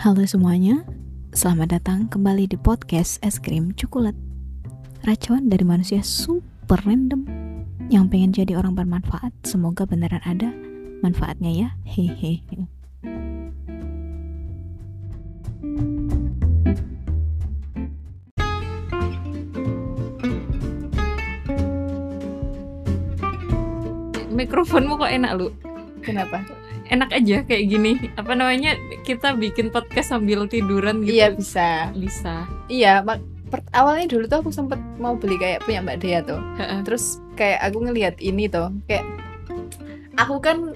Halo semuanya, selamat datang kembali di podcast Es Krim Coklat. Racuan dari manusia super random yang pengen jadi orang bermanfaat. Semoga beneran ada manfaatnya ya. Hehehe. mikrofonmu kok enak lu Kenapa? Enak aja kayak gini apa namanya kita bikin podcast sambil tiduran gitu Iya bisa. bisa Iya, mak awalnya dulu tuh aku sempet mau beli kayak punya Mbak Dea tuh. Terus kayak aku ngelihat ini tuh, kayak aku kan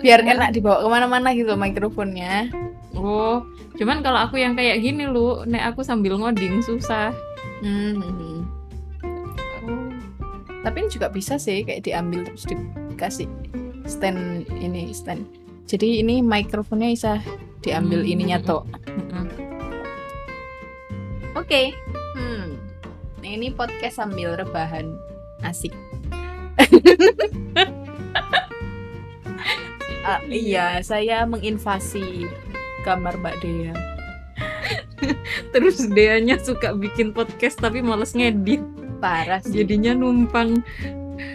biar enak dibawa ke mana-mana gitu mikrofonnya. oh cuman kalau aku yang kayak gini lu nek aku sambil ngoding susah Hmm. Tapi ini juga bisa sih kayak diambil terus dikasih stand ini stand. Jadi ini mikrofonnya bisa diambil Hmm. ininya tuh. Heeh. Oke. Hmm. Nah, ini podcast sambil rebahan. Asik. Ah, iya, saya menginvasi kamar Mbak Dea. terus Deanya suka bikin podcast tapi males ngedit Parah sih. jadinya numpang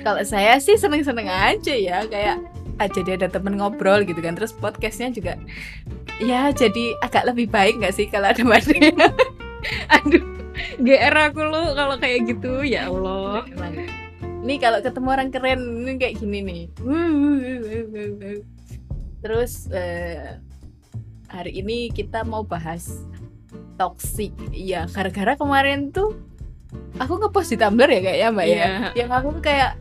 kalau saya sih seneng-seneng aja ya, kayak ah, jadi ada temen ngobrol gitu kan. Terus podcastnya juga ya jadi agak lebih baik nggak sih kalau ada Mbak Dea? aduh GR aku lu kalau kayak gitu ya Allah. Nih kalau ketemu orang keren ini kayak gini nih. Terus eh, hari ini kita mau bahas toxic. Iya, gara-gara kemarin tuh aku ngepost di Tumblr ya kayaknya Mbak ya. Iya. Yang aku kayak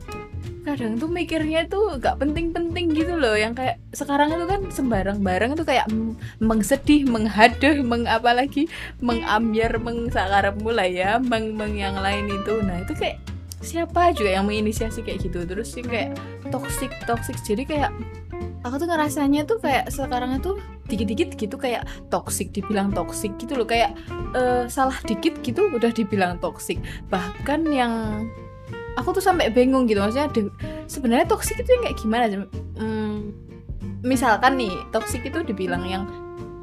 kadang tuh mikirnya tuh gak penting-penting gitu loh yang kayak sekarang itu kan sembarang barang itu kayak mengsedih, menghaduh, mengapa lagi mengambiar, mengsakar mulai ya, meng, meng yang lain itu. Nah, itu kayak siapa juga yang menginisiasi kayak gitu. Terus sih kayak toxic, toxic. Jadi kayak aku tuh ngerasanya tuh kayak sekarang itu dikit-dikit gitu kayak toxic dibilang toxic gitu loh. Kayak eh, salah dikit gitu udah dibilang toxic. Bahkan yang aku tuh sampai bingung gitu maksudnya sebenarnya toxic itu yang kayak gimana Hmm, misalkan nih toxic itu dibilang yang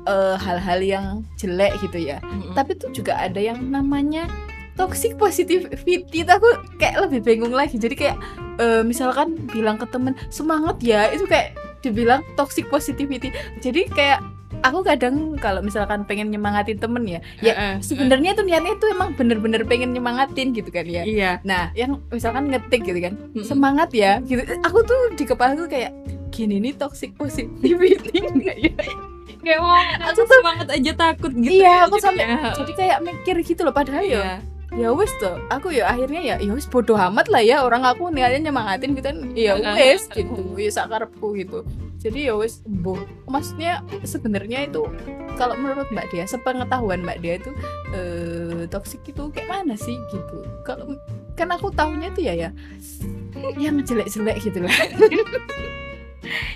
eh, hal-hal yang jelek gitu ya. Mm-mm. tapi tuh juga ada yang namanya toxic positivity itu aku kayak lebih bingung lagi. Jadi kayak eh, misalkan bilang ke temen semangat ya itu kayak dibilang toxic positivity. Jadi kayak aku kadang kalau misalkan pengen nyemangatin temen ya ya sebenarnya tuh niatnya tuh emang bener-bener pengen nyemangatin gitu kan ya. Iya. Nah yang misalkan ngetik gitu kan semangat ya gitu. Aku tuh di kepala tuh kayak gini nih toxic positivity enggak ya? Kayak mau aku semangat aja takut gitu iya ya aku sampai jadi kayak mikir gitu loh padahal ya iya. ya wes tuh aku ya akhirnya ya ya wes bodoh amat lah ya orang aku niatnya nyemangatin gitu. Kan ya wes gitu ya sakarepku gitu. Jadi ya wes boh maksudnya sebenarnya itu kalau menurut Mbak Dia sepengetahuan Mbak Dia itu eh toksik itu kayak mana sih gitu. Kalau kan aku tahunya tuh ya ya yang jelek-jelek gitu lah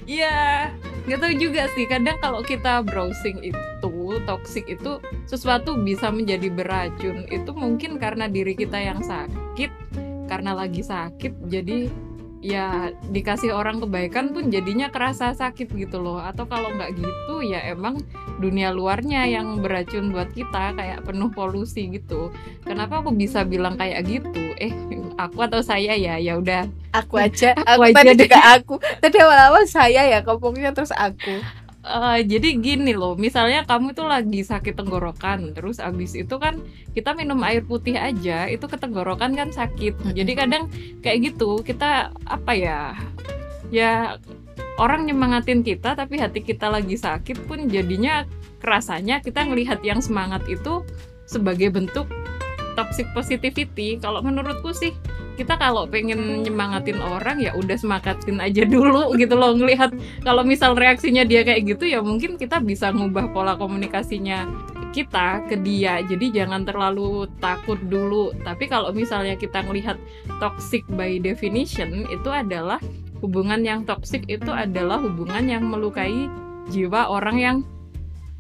Iya, nggak tahu juga sih. Kadang kalau kita browsing itu toxic itu sesuatu bisa menjadi beracun. Itu mungkin karena diri kita yang sakit, karena lagi sakit, jadi ya dikasih orang kebaikan pun jadinya kerasa sakit gitu loh. Atau kalau nggak gitu ya emang dunia luarnya yang beracun buat kita kayak penuh polusi gitu. Kenapa aku bisa bilang kayak gitu? Eh, aku atau saya ya? Ya udah aku aja Aku aku, aja tadi deh. juga aku tadi awal-awal saya ya ngomongnya terus aku Eh, jadi gini loh, misalnya kamu tuh lagi sakit tenggorokan, terus abis itu kan kita minum air putih aja, itu ke tenggorokan kan sakit. Jadi kadang kayak gitu, kita apa ya, ya orang nyemangatin kita, tapi hati kita lagi sakit pun jadinya kerasanya kita ngelihat yang semangat itu sebagai bentuk toxic positivity. Kalau menurutku sih kita kalau pengen nyemangatin orang ya udah semangatin aja dulu gitu loh ngelihat kalau misal reaksinya dia kayak gitu ya mungkin kita bisa ngubah pola komunikasinya kita ke dia. Jadi jangan terlalu takut dulu. Tapi kalau misalnya kita melihat toxic by definition itu adalah hubungan yang toxic itu adalah hubungan yang melukai jiwa orang yang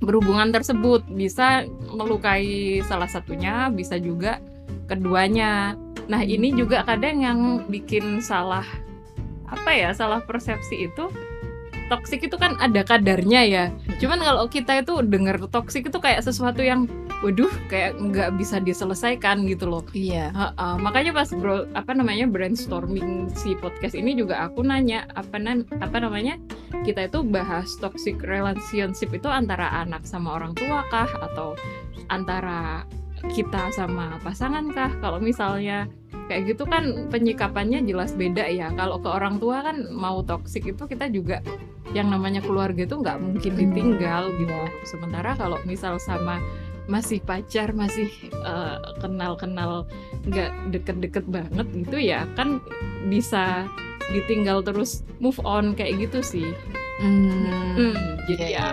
berhubungan tersebut. Bisa melukai salah satunya bisa juga keduanya nah ini juga kadang yang bikin salah apa ya salah persepsi itu toksik itu kan ada kadarnya ya. Cuman kalau kita itu dengar toksik itu kayak sesuatu yang waduh kayak nggak bisa diselesaikan gitu loh. Iya. Ha, ha. makanya pas bro apa namanya brainstorming si podcast ini juga aku nanya apa nan apa namanya kita itu bahas toxic relationship itu antara anak sama orang tua kah? Atau antara kita sama pasangan kah? Kalau misalnya kayak gitu kan penyikapannya jelas beda ya. Kalau ke orang tua kan mau toksik itu kita juga yang namanya keluarga itu nggak mungkin ditinggal gitu. Sementara kalau misal sama masih pacar masih eh, kenal-kenal nggak deket-deket banget gitu ya kan bisa ditinggal terus move on kayak gitu sih Hmm. Hmm, Iya, jadi iya, ya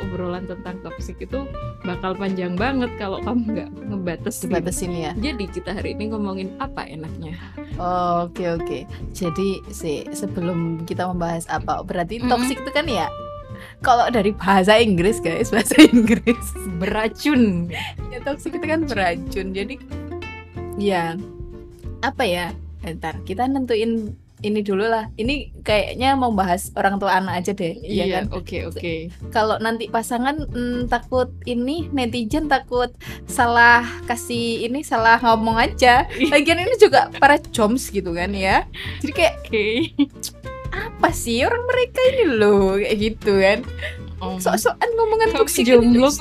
obrolan tentang toksik itu bakal panjang banget kalau kamu nggak ngebatas dibatasin ya jadi kita hari ini ngomongin apa enaknya Oke oke. Jadi sih sebelum kita membahas apa, berarti Mm-mm. toxic itu kan ya kalau dari bahasa Inggris guys, bahasa Inggris. beracun ya toxic itu kan beracun. Jadi ya apa ya? Ntar kita nentuin ini dulu lah. Ini kayaknya mau bahas orang tua anak aja deh, iya iya kan? oke oke Kalau nanti pasangan mm, takut ini netizen takut salah kasih ini salah ngomong aja. Lagian ini juga para joms gitu kan ya. Jadi kayak oke apa sih orang mereka ini loh kayak gitu kan Om, sok-sokan ngomongan toksik jomblo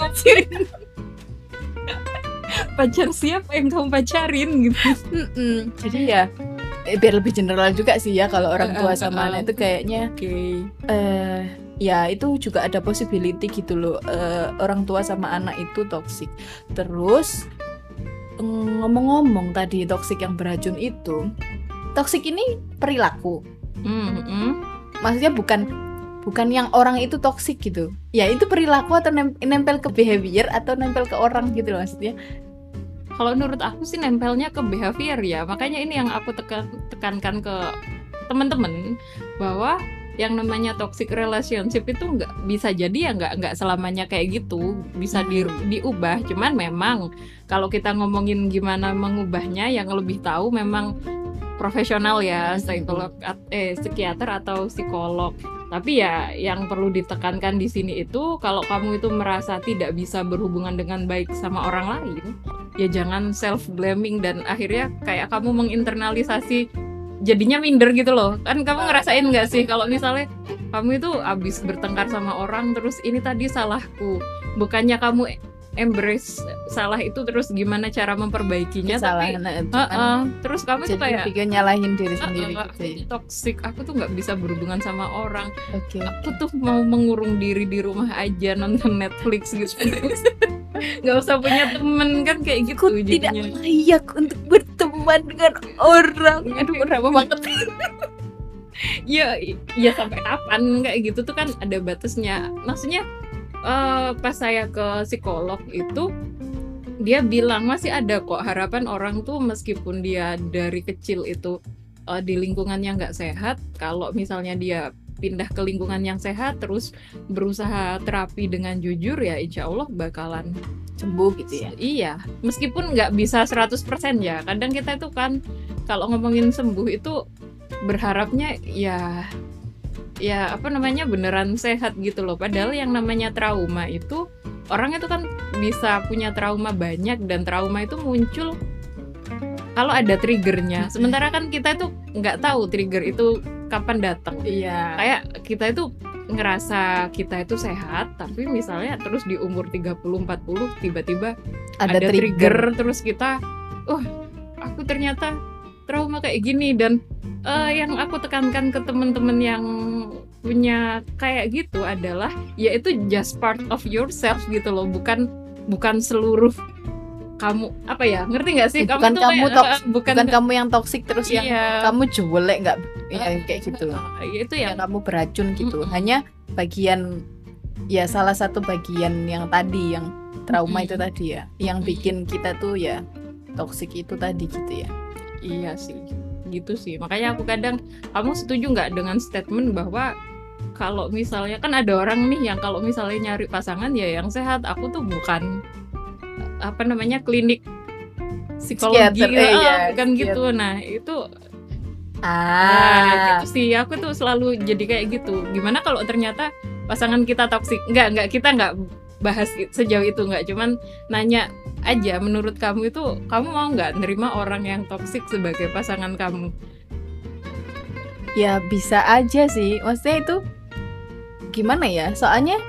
pacar siapa yang kamu pacarin gitu Mm-mm. jadi ya eh, biar lebih general juga sih ya kalau orang tua Uh, uh, sama uh. anak itu kayaknya oke eh ya itu juga ada possibility gitu loh eh, orang tua sama anak itu toksik terus mm, ngomong-ngomong tadi toksik yang beracun itu toksik ini perilaku Hmm, hmm. maksudnya bukan bukan yang orang itu toksik gitu ya itu perilaku atau nem- nempel ke behavior atau nempel ke orang gitu loh maksudnya kalau menurut aku sih nempelnya ke behavior ya. Makanya ini yang aku tekan tekankan ke teman-teman bahwa yang namanya toxic relationship itu nggak bisa jadi ya nggak nggak selamanya kayak gitu. Bisa di, diubah. Cuman memang kalau kita ngomongin gimana mengubahnya yang lebih tahu memang profesional ya psikolog eh psikiater atau psikolog. Tapi ya yang perlu ditekankan di sini itu kalau kamu itu merasa tidak bisa berhubungan dengan baik sama orang lain ya jangan self blaming dan akhirnya kayak kamu menginternalisasi jadinya minder gitu loh. Kan kamu ngerasain nggak sih kalau misalnya kamu itu abis bertengkar sama orang terus ini tadi salahku bukannya kamu embrace salah itu terus gimana cara memperbaikinya salah tapi Heeh, kan. terus kamu tuh kayak bikin nyalahin diri "Ah, sendiri ah, gitu ya. toxic. Aku tuh nggak bisa berhubungan sama orang. Oke. Aku tuh mau mengurung diri di rumah aja nonton Netflix gitu. Nggak usah punya temen kan kayak gitu aku tidak jadinya. layak untuk berteman dengan orang. Aduh kenapa banget. Ya ya sampai kapan kayak gitu tuh kan ada batasnya. Maksudnya eh, pas saya ke psikolog itu dia bilang masih ada kok harapan orang tuh meskipun dia dari kecil itu eh, di lingkungan yang nggak sehat kalau misalnya dia pindah ke lingkungan yang sehat terus berusaha terapi dengan jujur ya insya Allah bakalan sembuh gitu ya Iya, meskipun nggak bisa 100% ya. Kadang kita itu kan kalau ngomongin sembuh itu berharapnya ya ya apa namanya beneran sehat gitu loh. Padahal yang namanya trauma itu orang itu kan bisa punya trauma banyak dan trauma itu muncul kalau ada triggernya. Sementara kan kita itu nggak tahu trigger itu kapan datang iya kayak kita itu ngerasa kita itu sehat tapi misalnya terus di umur 30 40 tiba-tiba ada, ada, trigger, trigger. terus kita oh aku ternyata trauma kayak gini dan eh, yang aku tekankan ke teman-teman yang punya kayak gitu adalah yaitu just part of yourself gitu loh bukan bukan seluruh kamu apa ya ngerti nggak sih? Bukan tuh kamu kayak, toks- eh, bukan, bukan kamu yang toksik terus yang iya, kamu jelek nggak ya, eh, kayak gitu loh. eh, itu yang yang kamu beracun gitu. Mm-mm. hanya bagian ya salah satu bagian yang tadi yang trauma Mm-mm. itu tadi ya. Yang bikin kita tuh ya toksik itu tadi gitu ya. Iya sih, gitu sih. Makanya aku kadang, kamu setuju nggak dengan statement bahwa kalau misalnya kan ada orang nih yang kalau misalnya nyari pasangan ya yang sehat, aku tuh bukan apa namanya klinik psikologi, Psikiater, eh, ah, iya, bukan psikiater. gitu. Nah itu Nah, ah gitu sih. Aku tuh selalu jadi kayak gitu. Gimana kalau ternyata pasangan kita toksik? Enggak, enggak kita enggak bahas sejauh itu enggak. Cuman nanya aja menurut kamu itu kamu mau nggak nerima orang yang toksik sebagai pasangan kamu? ya bisa aja sih maksudnya itu gimana ya soalnya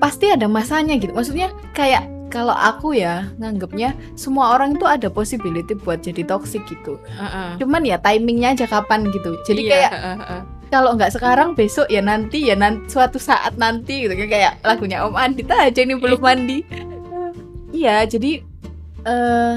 pasti ada masanya gitu maksudnya kayak kalau aku ya nganggapnya semua orang itu ada possibility buat jadi toxic gitu Heeh. cuman ya timingnya aja kapan gitu jadi Iya, kayak heeh, heeh. Kalau nggak sekarang besok ya nanti ya nanti suatu saat nanti gitu kayak lagunya Om Andita aja ini belum mandi iya jadi eh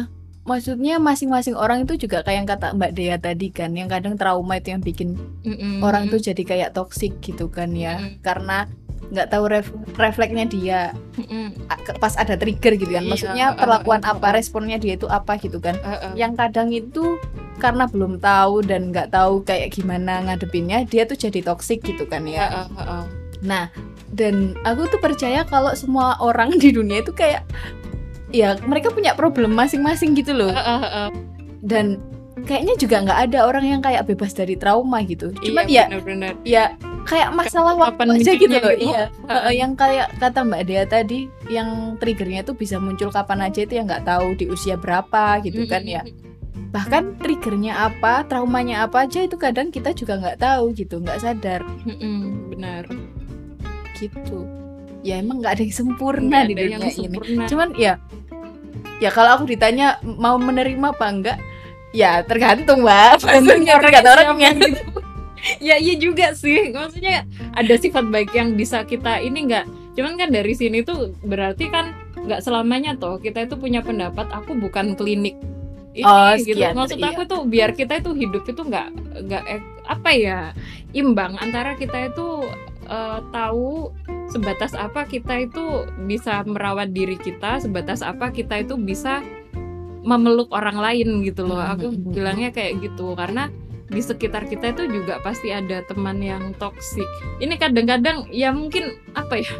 maksudnya masing-masing orang itu juga kayak yang kata Mbak Dea tadi kan yang kadang trauma itu yang bikin Mm-mm. orang tuh jadi kayak toksik gitu kan ya Mm-mm. karena nggak tahu ref- refleksnya dia ke- pas ada trigger gitu kan Iya, maksudnya uh, uh, perlakuan uh, uh, apa uh. responnya dia itu apa gitu kan Heeh. yang kadang itu karena belum tahu dan nggak tahu kayak gimana ngadepinnya dia tuh jadi toksik gitu kan ya Heeh, heeh. nah dan aku tuh percaya kalau semua orang di dunia itu kayak ya mereka punya problem masing-masing gitu loh Heeh, heeh. dan kayaknya juga nggak ada orang yang kayak bebas dari trauma gitu cuman Iya, ya benar-benar. ya kayak masalah waktu aja gitu munculnya loh gitu. iya. Heeh, yang kayak kata Mbak Dea tadi yang triggernya tuh bisa muncul kapan aja itu yang nggak tahu di usia berapa gitu kan ya bahkan triggernya apa traumanya apa aja itu kadang kita juga nggak tahu gitu nggak sadar benar. gitu ya emang nggak ada yang sempurna Nggak di dunia yang ini sempurna. cuman ya ya kalau aku ditanya mau menerima apa enggak ya tergantung mbak Tergantung siapa orangnya gitu. ya iya juga sih. Maksudnya ada sifat baik yang bisa kita ini enggak cuman kan dari sini tuh berarti kan nggak selamanya toh kita itu punya pendapat aku bukan klinik ini Oh, gitu. maksud iya. aku tuh biar kita itu hidup itu nggak nggak eh, apa ya imbang antara kita itu eh, tahu sebatas apa kita itu bisa merawat diri kita sebatas apa kita itu bisa memeluk orang lain gitu loh. Aku Mhm. bilangnya kayak gitu. Karena di sekitar kita itu juga pasti ada teman yang toksik ini kadang-kadang ya mungkin apa ya?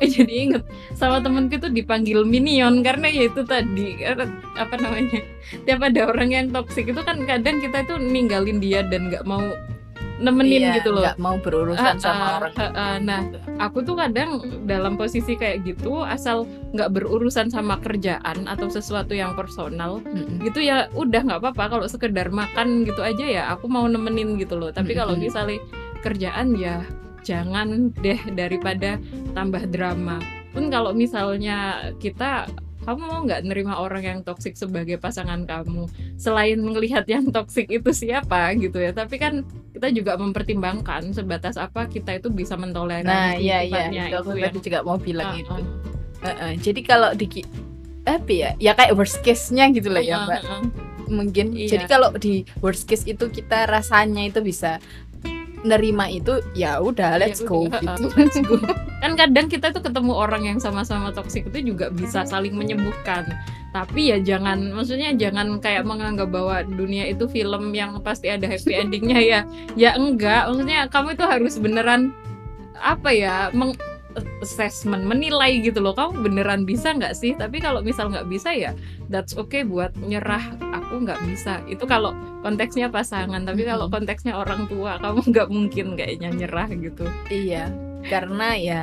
Jadi inget sama temenku tuh dipanggil minion karena ya itu tadi karena apa namanya? Tiap ada orang yang toksik itu kan kadang kita itu ninggalin dia dan nggak mau nemenin Iya, gitu loh. nggak mau berurusan Ah, sama ah, orang ah, ah. nah aku tuh kadang dalam posisi kayak gitu asal nggak berurusan sama kerjaan atau sesuatu yang personal Mm-mm. gitu ya udah nggak apa-apa. Kalau sekedar makan gitu aja ya aku mau nemenin gitu loh. Tapi kalau misalnya kerjaan ya jangan deh daripada tambah drama. Pun kalau misalnya kita kamu mau nggak nerima orang yang toksik sebagai pasangan kamu? Selain melihat yang toksik itu siapa gitu ya. Tapi kan kita juga mempertimbangkan sebatas apa kita itu bisa mentoleransi nah iya iya. itu aku yang juga mau bilang Ah, itu. Ah. Heeh, jadi kalau di apa ya ya kayak worst case-nya gitu lah ya Ah, mbak. ah, ah. mungkin Iya. jadi kalau di worst case itu kita rasanya itu bisa nerima itu ya udah let's Ya go udah, gitu. let's go. kan kadang kita tuh ketemu orang yang sama-sama toksik itu juga bisa saling menyembuhkan. Tapi ya jangan maksudnya jangan kayak menganggap bahwa dunia itu film yang pasti ada happy endingnya ya. Ya enggak maksudnya kamu itu harus beneran apa ya meng assessment menilai gitu loh. Kamu beneran bisa nggak sih? Tapi kalau misal nggak bisa ya that's okay buat nyerah. Aku nggak bisa. Itu kalau konteksnya pasangan tapi kalau konteksnya orang tua kamu nggak mungkin kayaknya nyerah gitu. Iya karena ya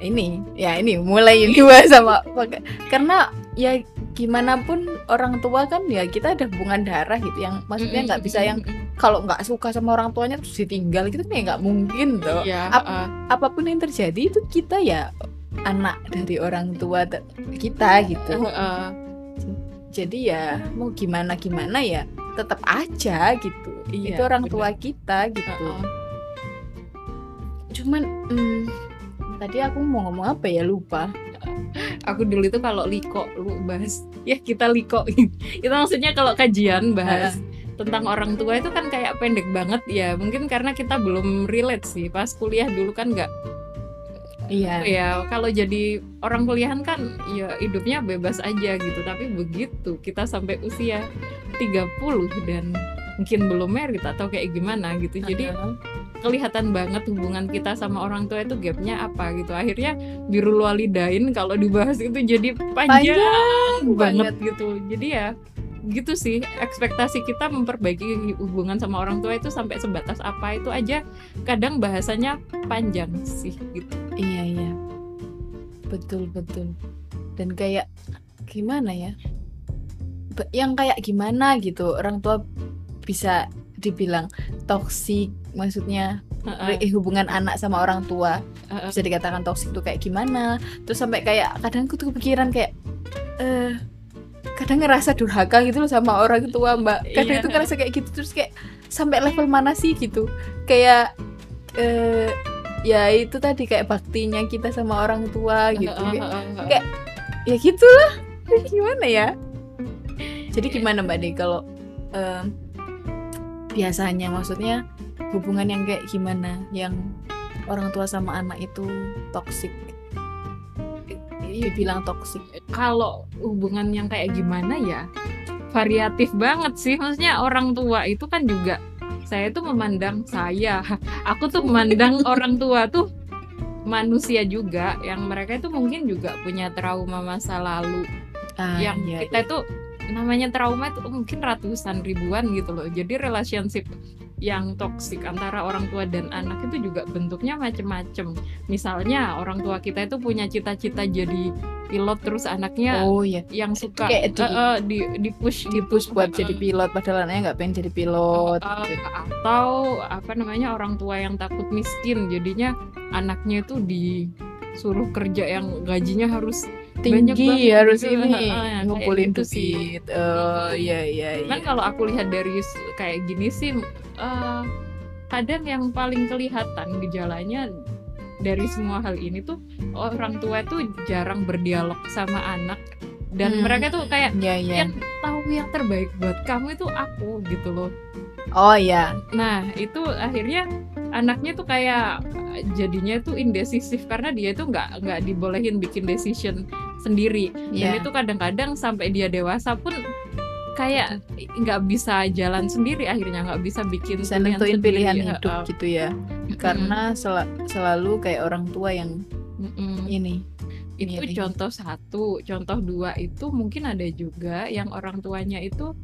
ini ya ini mulai dua sama karena ya gimana pun orang tua kan ya kita ada hubungan darah gitu yang maksudnya nggak bisa yang kalau nggak suka sama orang tuanya terus ditinggal gitu kan ya nggak mungkin tuh Iya, Ap- apa pun yang terjadi itu kita ya anak dari orang tua kita gitu. Heeh. jadi ya mau gimana gimana ya tetap aja gitu. Iya, itu orang benar. tua kita gitu. Heeh. cuman hmm, tadi aku mau ngomong apa ya? Lupa Aku dulu itu kalau liko lu bahas. Ya kita liko. Itu maksudnya kalau kajian bahas tentang orang tua itu kan kayak pendek banget. Ya mungkin karena kita belum relate sih. Pas kuliah dulu kan nggak. Iya. Ya kalau jadi orang kuliahan kan ya hidupnya bebas aja gitu. Tapi begitu kita sampai usia 30 dan mungkin belum merit atau kayak gimana gitu. Jadi Heeh. Kelihatan banget hubungan kita sama orang tua itu gapnya apa gitu. Akhirnya biru walidain kalau dibahas itu jadi panjang, Panjang banget gitu. Jadi ya gitu sih. Ekspektasi kita memperbaiki hubungan sama orang tua itu sampai sebatas apa itu aja kadang bahasanya panjang sih gitu. Iya iya. Betul betul. Dan kayak gimana ya? Yang kayak gimana gitu orang tua bisa dibilang toksik maksudnya re- hubungan anak sama orang tua. Heeh. bisa dikatakan toksik tuh kayak gimana. Terus sampai kayak kadang aku tuh kepikiran kayak eh kadang ngerasa durhaka gitu loh sama orang tua mbak. Kadang Iya. itu ngerasa kayak gitu terus kayak sampai level mana sih gitu? Kayak eh ya itu tadi kayak baktinya kita sama orang tua gitu. Kayak- heeh, heeh. kayak ya gitulah. Gimana ya? Jadi gimana mbak De kalau em, biasanya maksudnya hubungan yang kayak gimana? Yang orang tua sama anak itu toksik dibilang toksik kalau hubungan yang kayak gimana ya variatif banget sih. Maksudnya orang tua itu kan juga saya tuh memandang saya aku tuh memandang orang tua tuh manusia juga. Yang mereka itu mungkin juga punya trauma masa lalu. Ah, yang iya, kita itu namanya trauma itu mungkin ratusan ribuan gitu loh. Jadi relationship yang toksik antara orang tua dan anak itu juga bentuknya macem-macem. Misalnya orang tua kita itu punya cita-cita jadi pilot terus anaknya oh iya. yang suka Kayak di- eh, eh, di di push di push buat jadi pilot padahal anaknya nggak pengen jadi pilot. Eh, atau apa namanya orang tua yang takut miskin. Jadinya anaknya itu disuruh kerja yang gajinya harus tinggi harus gitu. ini ngumpulin gitu sih. iya iya Cuman iya kalau aku lihat dari kayak gini sih eh, kadang yang paling kelihatan gejalanya dari semua hal ini tuh orang tua tuh jarang berdialog sama anak dan Hmm. mereka tuh kayak iya iya yang tahu yang terbaik buat kamu itu aku gitu loh. Oh iya Nah, itu akhirnya anaknya tuh kayak jadinya tuh indecisif karena dia itu nggak nggak dibolehin bikin decision sendiri. Dan Iya. itu kadang-kadang sampai dia dewasa pun kayak nggak bisa jalan sendiri akhirnya nggak bisa bikin bisa nentuin sendiri. pilihan hidup gitu ya karena sel- selalu kayak orang tua yang Mm-mm. ini itu iya. contoh satu contoh dua itu mungkin ada juga yang orang tuanya itu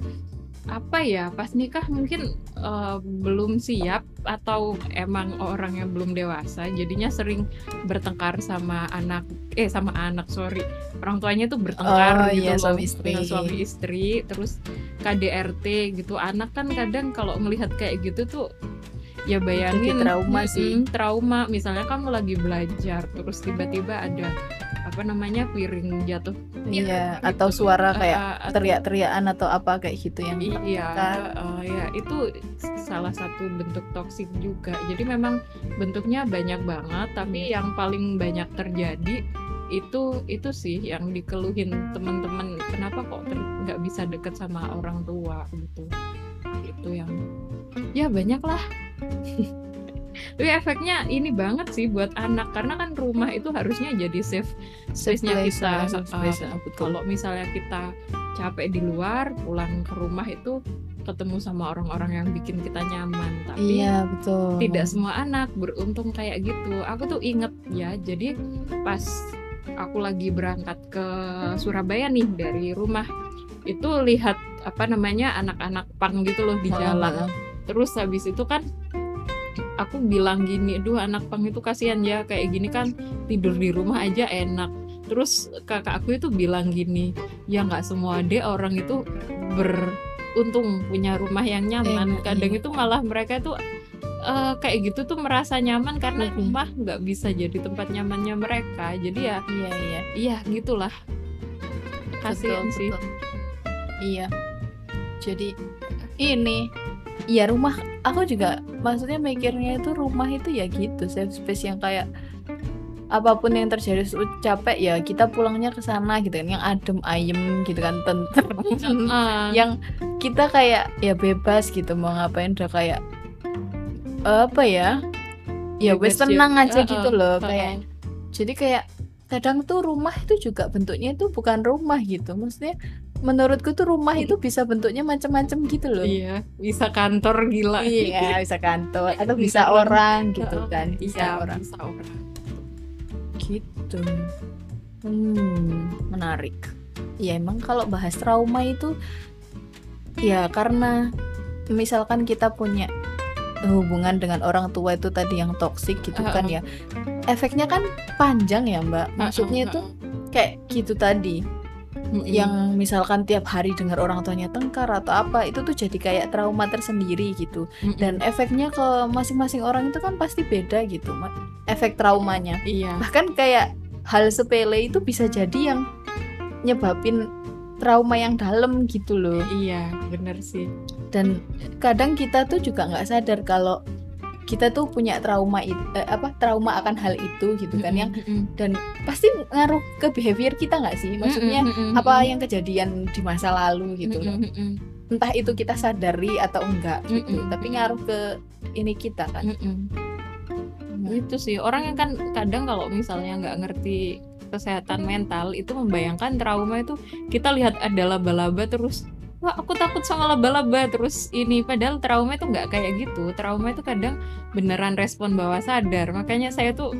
apa ya pas nikah mungkin eh, belum siap atau emang orang yang belum dewasa jadinya sering bertengkar sama anak eh sama anak sorry orang tuanya tuh Oh, bertengkar gitu iya, loh suami istri. dengan suami istri terus KDRT gitu anak kan kadang kalau melihat kayak gitu tuh ya bayangin trauma sih. trauma misalnya kamu lagi belajar terus tiba-tiba ada apa namanya piring jatuh iya gitu. atau suara kayak ah, teriak-teriakan atau apa kayak gitu yang Iya, eh, ya itu salah satu bentuk toksik juga. Jadi memang bentuknya banyak banget, tapi Iya. yang paling banyak terjadi itu itu sih yang dikeluhin teman-teman. Kenapa kok nggak bisa deket sama orang tua gitu? Itu yang ya banyak lah. Tapi efeknya ini banget sih buat anak karena kan rumah itu harusnya jadi safe space-nya kita. safe space, Uh, kalau misalnya kita capek di luar, pulang ke rumah itu ketemu sama orang-orang yang bikin kita nyaman. Tapi iya betul tidak semua anak beruntung kayak gitu. Aku tuh inget ya, jadi pas aku lagi berangkat ke Surabaya nih dari rumah itu lihat apa namanya anak-anak pang gitu loh di jalan terus habis itu kan aku bilang gini duh anak pang itu kasihan ya kayak gini kan tidur di rumah aja enak. Terus kakak aku itu bilang gini ya nggak semua deh orang itu beruntung punya rumah yang nyaman. Enak, kadang iya. itu malah mereka itu eh, kayak gitu tuh merasa nyaman karena Mhm. rumah nggak bisa jadi tempat nyamannya mereka. Jadi ya iya iya. iya gitulah. Kasihan Betul, sih. betul. iya. Jadi ini Iya rumah aku juga maksudnya mikirnya itu rumah itu ya gitu safe space yang kayak apa pun yang terjadi capek ya kita pulangnya ke sana gitu kan yang adem ayem gitu kan tentrem Ah, yang kita kayak ya bebas gitu mau ngapain udah kayak apa ya ya wes ya. tenang aja Heeh, gitu loh kayak. Jadi kayak kadang tuh rumah itu juga bentuknya itu bukan rumah gitu maksudnya menurutku tuh rumah itu bisa bentuknya macam-macam gitu loh. Iya bisa kantor gila. Iya bisa kantor. Atau bisa Bisa orang. gitu Heeh, kan bisa iya, orang. bisa orang. Gitu. Hmm menarik. Ya emang kalau bahas trauma itu ya karena misalkan kita punya hubungan dengan orang tua itu tadi yang toksik gitu kan ya efeknya kan panjang ya mbak. Maksudnya itu kayak gitu tadi Mm-mm. yang misalkan tiap hari dengar orang tuanya tengkar atau apa itu tuh jadi kayak trauma tersendiri gitu. Mm-mm. dan efeknya ke masing-masing orang itu kan pasti beda gitu efek traumanya. Iya. Bahkan kayak hal sepele itu bisa jadi yang nyebabin trauma yang dalam gitu loh. Iya bener sih. Dan kadang kita tuh juga nggak sadar kalau kita tuh punya trauma it- eh, apa trauma akan hal itu gitu kan yang dan pasti ngaruh ke behavior kita nggak sih? Maksudnya apa yang kejadian di masa lalu gitu loh. entah itu kita sadari atau enggak gitu tapi ngaruh ke ini kita kan. Mm-mm. itu sih orang yang kan kadang kalau misalnya nggak ngerti kesehatan mental itu membayangkan trauma itu kita lihat ada laba-laba terus wah aku takut sama laba-laba terus ini. Padahal trauma itu nggak kayak gitu. Trauma itu kadang beneran respon bawah sadar. Makanya saya tuh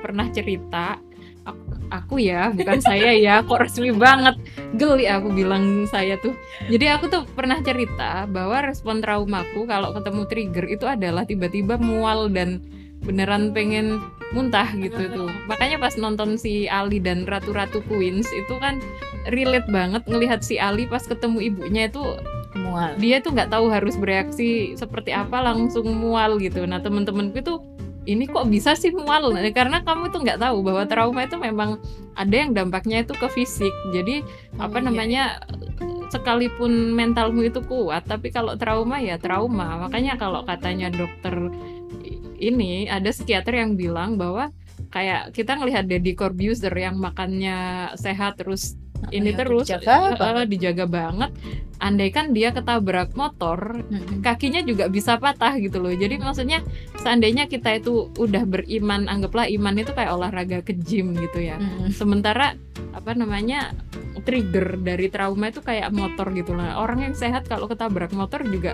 pernah cerita aku, aku ya bukan saya ya kok resmi banget. Geli aku bilang saya tuh. Jadi aku tuh pernah cerita bahwa respon traumaku kalau ketemu trigger itu adalah tiba-tiba mual dan beneran pengen muntah gitu tuh makanya pas nonton si Ali dan Ratu-Ratu Queens itu kan relate banget ngelihat si Ali pas ketemu ibunya itu mual. dia tuh nggak tahu harus bereaksi seperti apa langsung mual gitu. Nah temen-temenku tuh ini kok bisa sih mual? Nah, karena kamu tuh nggak tahu bahwa trauma itu memang ada yang dampaknya itu ke fisik. Jadi apa Oh, iya. namanya sekalipun mentalmu itu kuat tapi kalau trauma ya trauma. Makanya kalau katanya dokter ini ada psikiater yang bilang bahwa kayak kita ngelihat Deddy Corbuzier yang makannya sehat terus ini Ya, terus dijaga eh, banget. dijaga banget andaikan dia ketabrak motor kakinya juga bisa patah gitu loh. Jadi maksudnya seandainya kita itu udah beriman anggaplah iman itu kayak olahraga ke gym gitu ya. Sementara apa namanya trigger dari trauma itu kayak motor gitu lah. Orang yang sehat kalau ketabrak motor juga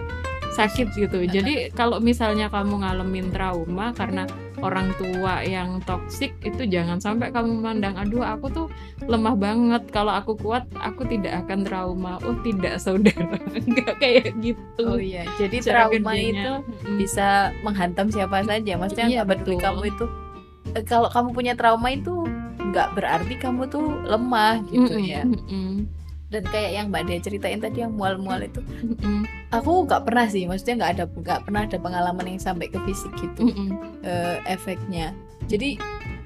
sakit gitu. Jadi kalau misalnya kamu ngalamin trauma karena orang tua yang toksik itu jangan sampai kamu memandang aduh aku tuh lemah banget. Kalau aku kuat aku tidak akan trauma. Oh tidak saudara. Nggak kayak gitu. Oh iya. Jadi Cara trauma kerjanya. itu Mm-mm. bisa menghantam siapa saja. Maksudnya Iya, betul. kamu itu. Eh, kalau kamu punya trauma itu nggak berarti kamu tuh lemah gitu Mm-mm, ya mm-mm, dan kayak yang mbak Dea ceritain tadi yang mual-mual itu mm-mm, aku nggak pernah sih maksudnya nggak ada nggak pernah ada pengalaman yang sampai ke fisik gitu mm-mm. eh, efeknya jadi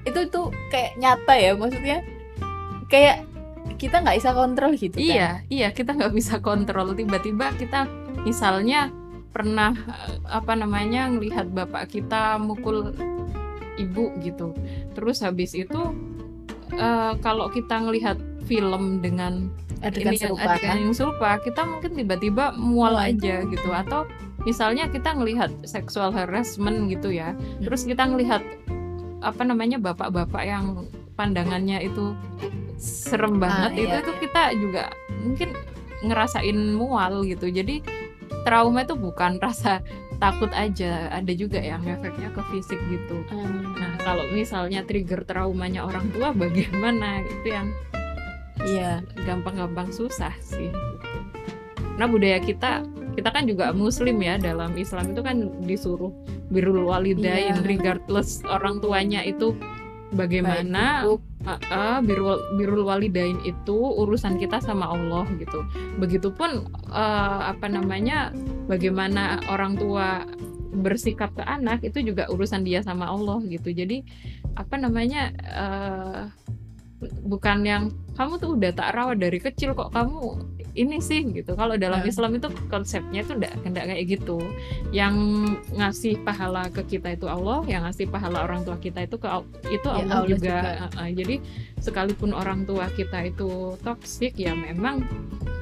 itu tuh kayak nyata ya maksudnya kayak kita nggak bisa kontrol gitu kan Iya, iya kita nggak bisa kontrol. Tiba-tiba kita misalnya pernah eh, apa namanya ngelihat bapak kita mukul ibu gitu. Terus habis itu eh, kalau kita ngelihat film dengan adegan ini yang serupa adegan kan yang serupa, kita mungkin tiba-tiba mual aja gitu. Atau misalnya kita ngelihat sexual harassment gitu ya. Terus kita ngelihat apa namanya bapak-bapak yang pandangannya itu serem banget Ah, itu iya, itu iya. kita juga mungkin ngerasain mual gitu jadi trauma itu bukan rasa takut aja ada juga yang efeknya ke fisik gitu. Hmm, nah kalau misalnya trigger traumanya orang tua bagaimana? Itu yang iya. gampang-gampang susah sih. Nah budaya kita kita kan juga muslim ya dalam Islam itu kan disuruh birrul walidain Iya. regardless orang tuanya itu bagaimana buruk. uh, birrul birrul walidain itu urusan kita sama Allah gitu. Begitupun uh, apa namanya bagaimana orang tua bersikap ke anak itu juga urusan dia sama Allah gitu. Jadi apa namanya uh, bukan yang kamu tuh udah tak rawat dari kecil kok kamu ini sih gitu. Kalau dalam Hmm. Islam itu konsepnya itu enggak enggak kayak gitu. Yang ngasih pahala ke kita itu Allah, yang ngasih pahala orang tua kita itu ke itu Ya, Allah, Allah juga. juga. Uh, uh, jadi sekalipun orang tua kita itu toksik ya memang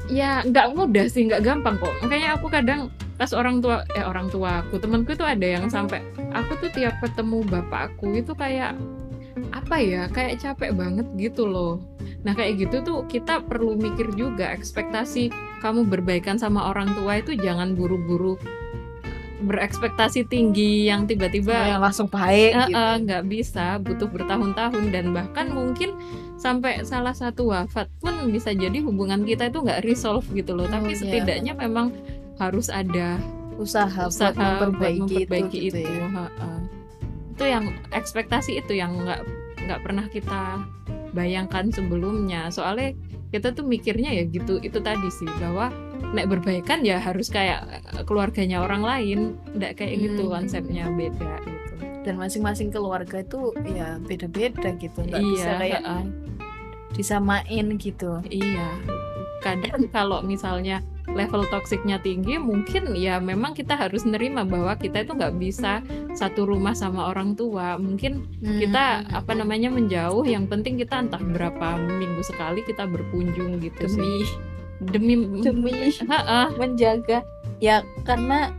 ya nggak mudah sih nggak gampang kok makanya aku kadang pas orang tua eh orang tua aku temanku itu ada yang sampai aku tuh tiap ketemu bapakku itu kayak apa ya kayak capek banget gitu loh nah kayak gitu tuh kita perlu mikir juga ekspektasi kamu berbaikan sama orang tua itu jangan buru-buru berekspektasi tinggi yang tiba-tiba yang langsung baik Eh, gitu. eh, nggak bisa butuh bertahun-tahun dan bahkan mungkin sampai salah satu wafat pun bisa jadi hubungan kita itu nggak resolve gitu loh Oh, tapi iya. setidaknya memang harus ada usaha, usaha buat memperbaiki, memperbaiki itu, itu, gitu ya. itu yang ekspektasi itu yang nggak nggak pernah kita bayangkan sebelumnya soalnya kita tuh mikirnya ya gitu itu tadi sih bahwa nek berbaikan ya harus kayak eh, keluarganya orang lain nggak kayak gitu Hmm. konsepnya beda gitu dan masing-masing keluarga itu ya beda-beda gitu nggak iya bisa kayak ha-ha. disamain gitu Iya. Kadang kalau misalnya level toksiknya tinggi, mungkin ya memang kita harus nerima bahwa kita itu nggak bisa satu rumah sama orang tua. Mungkin kita Hmm. apa namanya menjauh. Yang penting kita entah berapa minggu sekali kita berkunjung gitu demi sih. Demi demi menjaga ya karena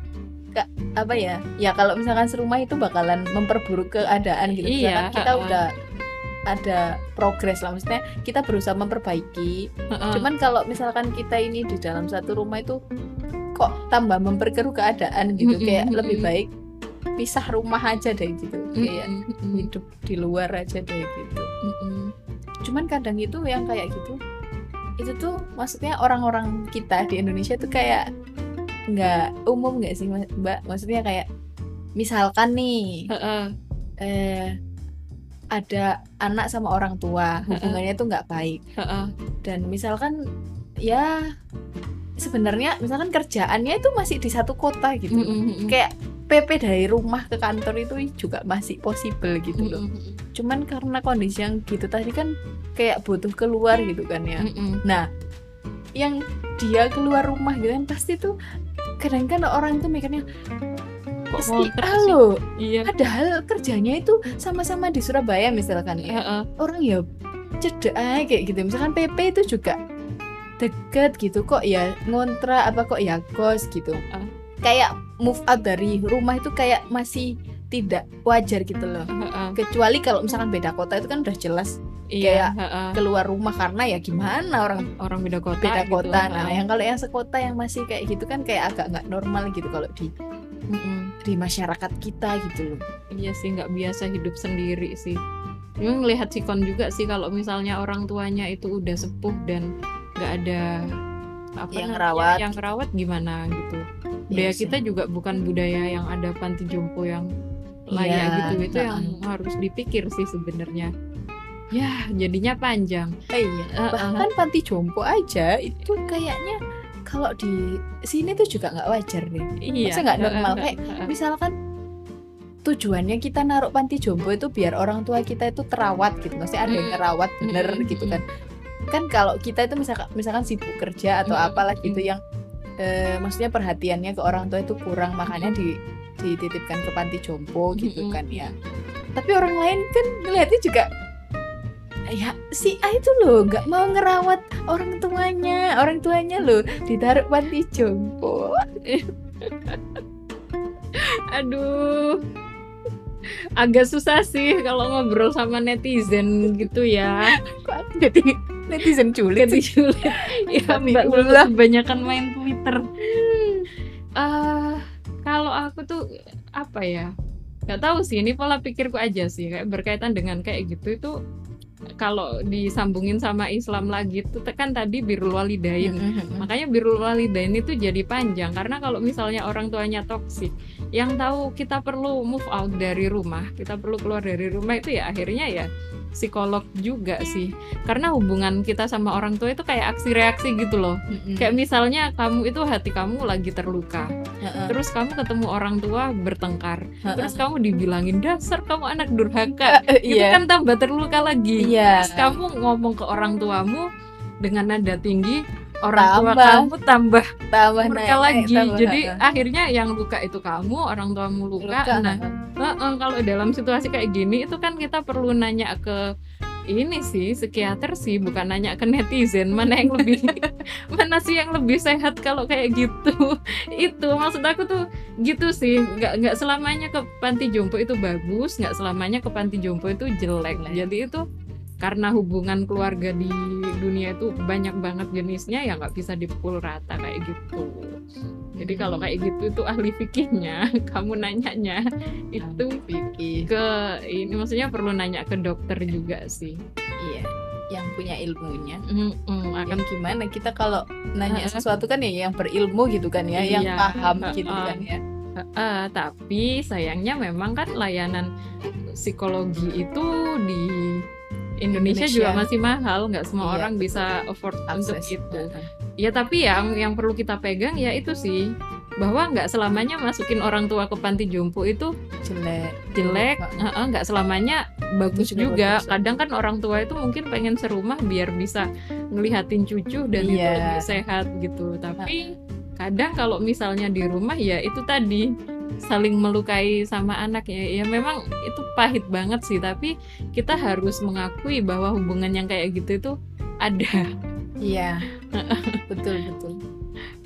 ka- apa ya ya kalau misalkan serumah itu bakalan memperburuk keadaan gitu Iya, misalkan kita ha-ha. udah ada progres lah. Maksudnya kita berusaha memperbaiki. Ha-ha. cuman kalau misalkan kita ini di dalam satu rumah itu kok tambah memperkeruh keadaan gitu. Kayak lebih baik pisah rumah aja deh gitu. Kayak hidup di luar aja deh gitu. Cuman kadang itu yang kayak gitu itu tuh maksudnya orang-orang kita di Indonesia tuh kayak nggak umum nggak sih mbak? Maksudnya kayak misalkan nih Ha-ha. eh ada anak sama orang tua hubungannya tuh nggak baik. Dan misalkan ya sebenarnya misalkan kerjaannya itu masih di satu kota gitu kayak PP dari rumah ke kantor itu juga masih possible gitu loh. Cuman karena kondisi yang gitu tadi kan kayak butuh keluar gitu kan ya. Nah yang dia keluar rumah gitu kan pasti tuh kadang kan orang tuh mikirnya Sih? halo Iya. padahal kerjanya itu sama-sama di Surabaya misalkan ya Ha-ha. orang ya cedek kayak gitu misalkan PP itu juga deket gitu kok ya ngontrak apa kok ya kos gitu Ah. kayak move out dari rumah itu kayak masih tidak wajar gitu loh Ha-ha. kecuali kalau misalkan beda kota itu kan udah jelas Iya. ha-ha. keluar rumah karena ya gimana orang orang beda kota beda gitu. kota nah yang kalau yang sekota yang masih kayak gitu kan kayak agak nggak normal gitu kalau di Mm-mm. di masyarakat kita gitu loh Iya sih nggak biasa hidup sendiri sih. Memang melihat sikon juga sih kalau misalnya orang tuanya itu udah sepuh dan nggak ada apa Yang namanya, ngerawat. yang rawat gimana gitu. Iya Budaya sih. kita juga bukan budaya yang ada panti jompo yang layak Iya, gitu. Itu yang ha-ha. harus dipikir sih sebenarnya. Ya jadinya panjang. Eh, iya Uh-uh. bahkan panti jompo aja itu kayaknya kalau di sini tuh juga nggak wajar deh Iya. Masa nggak normal? Ha-ha, Kayak ha-ha. misalkan tujuannya kita naruh panti jompo itu biar orang tua kita itu terawat gitu. Maksudnya ada yang ngerawat bener Mm, gitu kan. Kan kalau kita itu misalkan misalkan sibuk kerja atau Mm, apalah gitu yang eh, maksudnya perhatiannya ke orang tua itu kurang makanya di dititipkan ke panti jompo gitu Mm, kan ya. tapi orang lain kan ngeliatnya juga ya si A itu loh nggak mau ngerawat orang tuanya orang tuanya loh ditaruh panti jompo Aduh. Agak susah sih kalau ngobrol sama netizen gitu ya. kok jadi netizen culit Jadi sih sulit. ya Mbak. Lulu kebanyakan main Twitter. Eh, kalau aku tuh apa ya? Gak tahu sih. Ini pola pikirku aja sih. Kayak berkaitan dengan kayak gitu itu kalau disambungin sama Islam lagi itu kan tadi birrul walidain. Makanya birrul walidain itu jadi panjang karena kalau misalnya orang tuanya toksik, yang tahu kita perlu move out dari rumah, kita perlu keluar dari rumah itu ya akhirnya ya psikolog juga sih. Karena hubungan kita sama orang tua itu kayak aksi reaksi gitu loh. Kayak misalnya kamu itu hati kamu lagi terluka, terus kamu ketemu orang tua bertengkar, terus kamu dibilangin dasar kamu anak durhaka. Itu iya kan tambah terluka lagi. iya Terus kamu ngomong ke orang tuamu dengan nada tinggi, orang tua Tambah. kamu tambah tambah murka naik, lagi. tambah, Jadi ha-ha. akhirnya yang luka itu kamu, orang tuamu luka. Luka, Nah, heeh, kalau dalam situasi kayak gini itu kan kita perlu nanya ke ini sih psikiater sih bukan nanya ke netizen mana yang lebih mana sih yang lebih sehat kalau kayak gitu itu maksud aku tuh gitu sih nggak nggak selamanya ke panti jompo itu bagus nggak selamanya ke panti jompo itu Jelek. jadi itu karena hubungan keluarga di dunia itu banyak banget jenisnya ya nggak bisa dipukul rata kayak gitu jadi kalau kayak gitu itu ahli fikihnya kamu nanyanya itu Fikih. ke ini maksudnya perlu nanya ke dokter juga sih Iya, yang punya ilmunya. Mm-mm, akan Yang gimana kita kalau nanya sesuatu kan ya yang berilmu gitu kan ya, yang Iya, paham heeh. gitu kan ya. Eh, tapi sayangnya memang kan layanan psikologi itu di Indonesia, Indonesia. juga masih mahal, nggak semua Iya, orang betul. bisa afford untuk Akses. itu. Heeh. Ya tapi yang yang perlu kita pegang ya itu sih bahwa nggak selamanya masukin orang tua ke panti jompo itu Jelek. jelek, nggak selamanya bagus juga juga. bagus. Kadang kan orang tua itu mungkin pengen serumah biar bisa ngelihatin cucu dan itu Iya. sehat gitu. Tapi kadang kalau misalnya di rumah ya itu tadi saling melukai sama anak ya, ya memang itu pahit banget sih. Tapi kita harus mengakui bahwa hubungan yang kayak gitu itu ada. Iya. betul betul.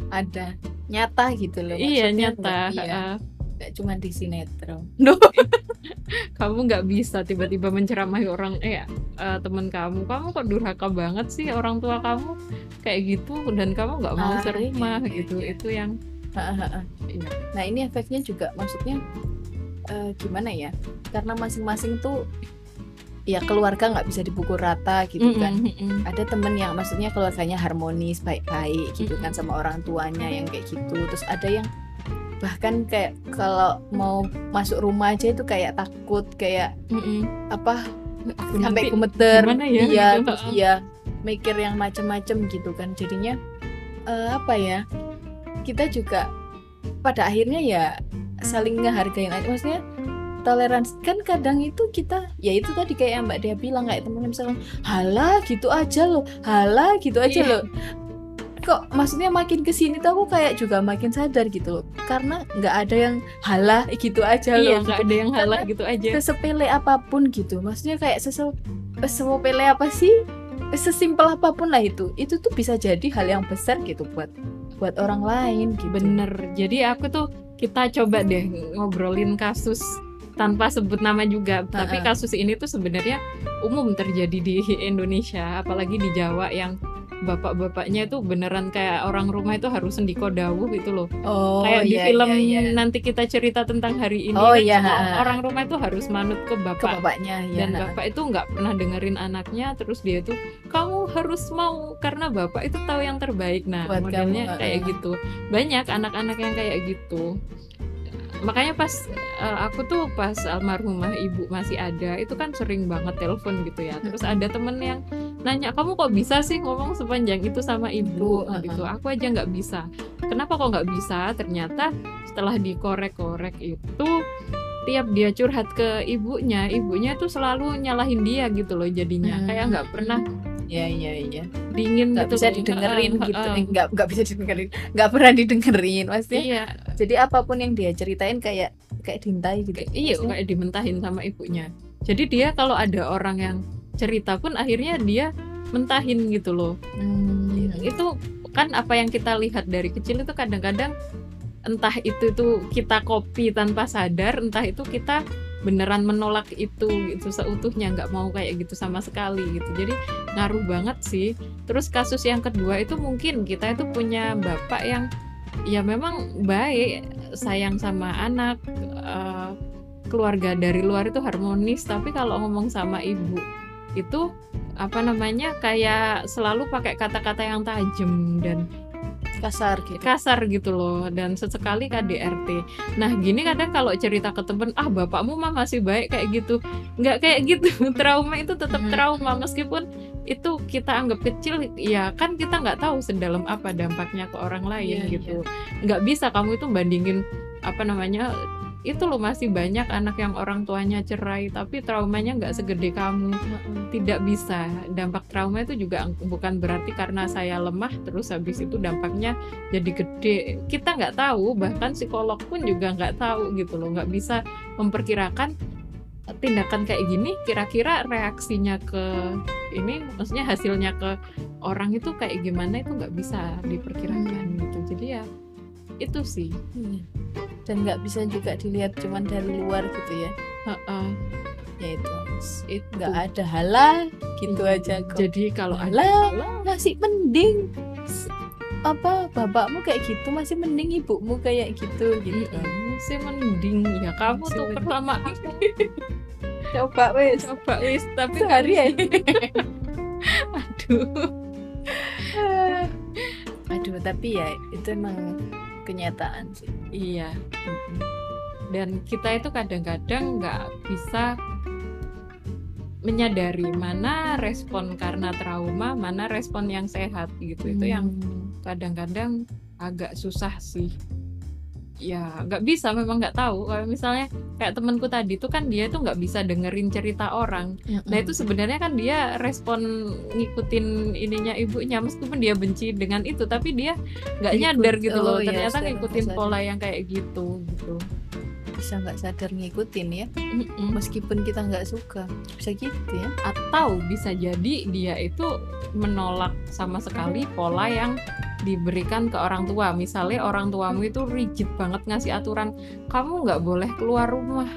Ada nyata gitu loh. iya Maksudnya nyata. nggak- Iya, nggak cuma di sinetron. kamu nggak bisa tiba-tiba menceramahi orang eh eh, temen kamu kamu kok durhaka banget sih orang tua kamu kayak gitu dan kamu nggak mau Ah, serumah iya, iya, gitu iya. itu yang. Iya. Nah ini efeknya juga maksudnya eh, gimana ya? Karena masing-masing tuh ya keluarga nggak bisa dipukul rata gitu kan. Mm-mm, mm-mm. Ada temen yang maksudnya keluarganya harmonis baik-baik gitu kan sama orang tuanya yang kayak gitu. Terus ada yang bahkan kayak kalau mau masuk rumah aja itu kayak takut kayak Mm-mm. apa Aku sampai nanti gemeter gimana ya iya gitu, terus iya mikir yang macem-macem gitu kan jadinya eh, apa ya kita juga pada akhirnya ya saling ngehargain aja. Maksudnya toleransi kan kadang itu kita ya itu tadi kayak yang mbak Dea bilang kayak temennya misalnya halah gitu aja loh halah gitu aja Iya. loh. Kok maksudnya makin ke sini tuh aku kayak juga makin sadar gitu loh. Karena nggak ada yang halah gitu aja iya loh. nggak ada yang halah gitu aja. sesepele apa pun gitu. Maksudnya kayak sese sesepele apa sih? Sesimpel apa pun lah itu. Itu tuh bisa jadi hal yang besar gitu buat buat orang lain gitu. Bener. Jadi aku tuh kita coba deh ngobrolin kasus tanpa sebut nama juga. Tapi kasus ini tuh sebenarnya umum terjadi di Indonesia apalagi di Jawa yang bapak-bapaknya itu beneran kayak orang rumah itu harus sendiko dawuh gitu loh. Oh kayak di iya, film iya, iya. nanti kita cerita tentang hari ini Oh, kan iya, orang rumah itu harus manut ke ke bapak bapaknya ya dan bapak itu nggak pernah dengerin anaknya terus dia tuh kamu harus mau karena bapak itu tahu yang terbaik. Nah Buat modelnya kamu, kayak gitu. Banyak anak-anak yang kayak gitu makanya pas uh, aku tuh pas almarhumah ibu masih ada itu kan sering banget telepon gitu ya. Terus ada temen yang nanya kamu kok bisa sih ngomong sepanjang itu sama ibu? Ibu, uh-uh. gitu. aku aja nggak bisa. Kenapa kok nggak bisa? Ternyata setelah dikorek-korek itu tiap dia curhat ke ibunya ibunya tuh selalu nyalahin dia gitu loh jadinya. Hmm. kayak nggak pernah iya iya iya. Dingin nggak gitu bisa didengerin Heeh, gitu. Eh, nggak nggak bisa didengerin. Nggak pernah didengerin maksudnya. Iya. Jadi apa pun yang dia ceritain kayak kayak dintai gitu. Kayak- iya Maksudnya, kayak dimentahin sama ibunya. Jadi dia kalau ada orang yang cerita pun akhirnya dia mentahin gitu loh. Hmm, itu kan apa yang kita lihat dari kecil itu kadang-kadang entah itu tuh kita copy tanpa sadar entah itu kita beneran menolak itu gitu seutuhnya nggak mau kayak gitu sama sekali gitu. Jadi ngaruh banget sih. Terus kasus yang kedua itu mungkin kita itu punya bapak yang ya memang baik sayang sama anak eh, keluarga dari luar itu harmonis. Tapi kalau ngomong sama ibu itu apa namanya kayak selalu pakai kata-kata yang tajam dan kasar gitu kasar gitu loh dan sesekali KDRT. Nah gini kadang kalau cerita ke temen ah bapakmu mah masih baik kayak gitu, nggak kayak gitu. Trauma itu tetap Hmm. trauma meskipun itu kita anggap kecil, ya kan kita nggak tahu sedalam apa dampaknya ke orang lain Iya, gitu. Nggak bisa kamu itu bandingin apa namanya itu loh masih banyak anak yang orang tuanya cerai tapi traumanya nggak segede kamu. Tidak bisa. Dampak trauma itu juga bukan berarti karena saya lemah terus habis itu dampaknya jadi gede. Kita nggak tahu bahkan psikolog pun juga nggak tahu gitu loh. Nggak bisa memperkirakan tindakan kayak gini kira-kira reaksinya ke ini maksudnya hasilnya ke orang itu kayak gimana itu nggak bisa diperkirakan gitu. Jadi ya itu sih. Iya. dan nggak bisa juga dilihat cuman dari luar gitu ya? Ya itu. Itu nggak ada halah gitu Iya. aja kok. Jadi kalau halah, masih mending apa bapakmu kayak gitu masih mending ibumu kayak gitu gitu. Mm-mm, masih mending. Ya kamu Masih tuh mending. pertama. Coba wes coba wis tapi sehari ya aduh. Aduh tapi ya itu emang kenyataan sih. Iya. Dan kita itu kadang-kadang nggak bisa menyadari mana respon karena trauma mana respon yang sehat gitu. Itu yang Hmm. kadang-kadang agak susah sih ya nggak bisa memang nggak tahu. Kalau misalnya kayak temanku tadi tuh kan dia tuh nggak bisa dengerin cerita orang. Nah itu sebenarnya kan dia respon ngikutin ininya ibunya meskipun dia benci dengan itu tapi dia nggak nyadar gitu Oh, loh iya, ternyata secara ngikutin pola yang kayak gitu gitu. Bisa nggak sadar ngikutin ya? Mm-mm. meskipun kita nggak suka. Bisa gitu ya? Atau bisa jadi dia itu menolak sama sekali pola yang diberikan ke orang tua. Misalnya orang tuamu itu rigid banget ngasih aturan kamu nggak boleh keluar rumah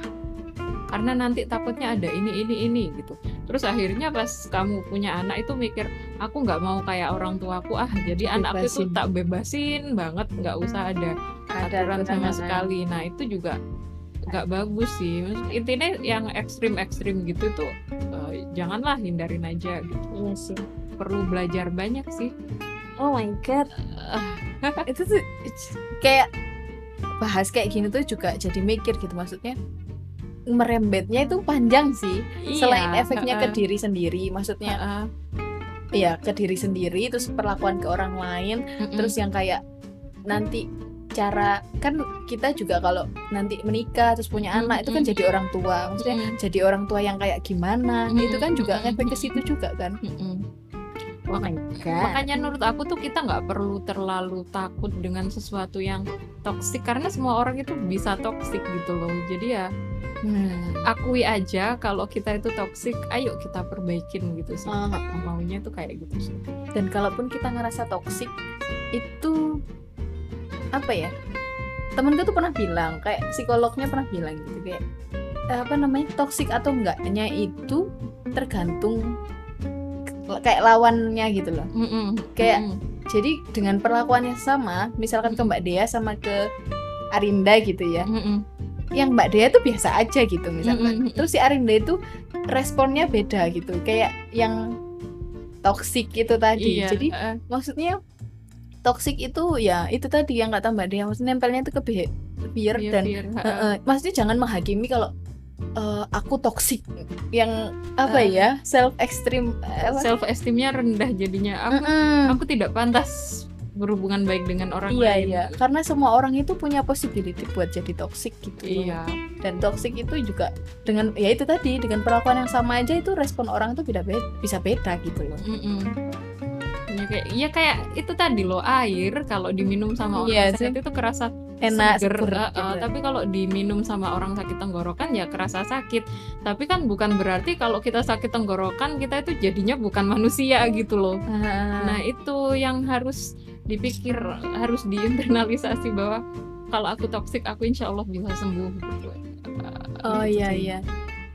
karena nanti takutnya ada ini ini ini gitu. Terus akhirnya pas kamu punya anak itu mikir aku nggak mau kayak orang tuaku ah jadi anak itu tak bebasin banget nggak usah ada aturan sama sekali. Nah itu juga nggak bagus sih. Intinya yang ekstrim ekstrim gitu tuh eh, janganlah hindarin aja gitu. Iya sih. Perlu belajar banyak sih oh my god. Itu tuh kayak bahas kayak gini tuh juga jadi mikir gitu. Maksudnya merembetnya itu panjang sih. Selain iya, efeknya ke heeh, diri sendiri maksudnya heeh, ya ke diri sendiri terus perlakuan ke orang lain mm-mm, terus yang kayak nanti cara kan kita juga kalau nanti menikah terus punya Mm, anak itu kan jadi orang tua. Maksudnya Mm. jadi orang tua yang kayak gimana? Mm, itu kan juga ngefek ke situ juga kan? Mm-mm. oh my god. makanya menurut aku tuh kita nggak perlu terlalu takut dengan sesuatu yang toksik karena semua orang itu bisa toksik gitu loh. Jadi ya Hmm. akui aja kalau kita itu toksik ayo kita perbaikin gitu sih. Ah, maunya tuh kayak gitu sih. Dan kalaupun kita ngerasa toksik itu apa ya? Temen gue tuh pernah bilang kayak psikolognya pernah bilang gitu kayak eh, apa namanya? Toksik atau enggaknya itu tergantung kayak lawannya gitu loh Mm-mm, Kayak- mm-mm. jadi dengan perlakuannya sama misalkan ke Mbak Dea sama ke Arinda gitu ya Mm-mm. yang Mbak Dea tuh biasa aja gitu misalnya Mm-mm. terus si Arinda itu responnya beda gitu kayak yang toksik itu tadi Iya, jadi heeh. maksudnya toksik itu ya itu tadi yang kata Mbak Dea maksudnya nempelnya itu ke behavior dan biar, heeh. eh, eh, maksudnya jangan menghakimi kalau eh, aku toksik yang apa Eh. ya? Self extreme apa? Self esteemnya rendah jadinya. Aku Mm-mm. aku tidak pantas berhubungan baik dengan orang iya lain. iya. Karena semua orang itu punya possibility buat jadi toksik gitu. Loh. iya. Dan toksik itu juga dengan ya itu tadi dengan perlakuan yang sama aja itu respon orang tuh beda beda bisa beda gitu loh. Mm-mm. ya kayak ya kayak itu tadi loh air. Kalau diminum sama orang Iya sakit itu kerasa enak seger, seger, gitu. tapi kalau diminum sama orang sakit tenggorokan ya kerasa sakit. Tapi kan bukan berarti kalau kita sakit tenggorokan kita itu jadinya bukan manusia gitu loh. Ah, nah itu yang harus dipikir harus diinternalisasi bahwa kalau aku toksik aku insya Allah bisa sembuh gitu. Oh gitu iya iya.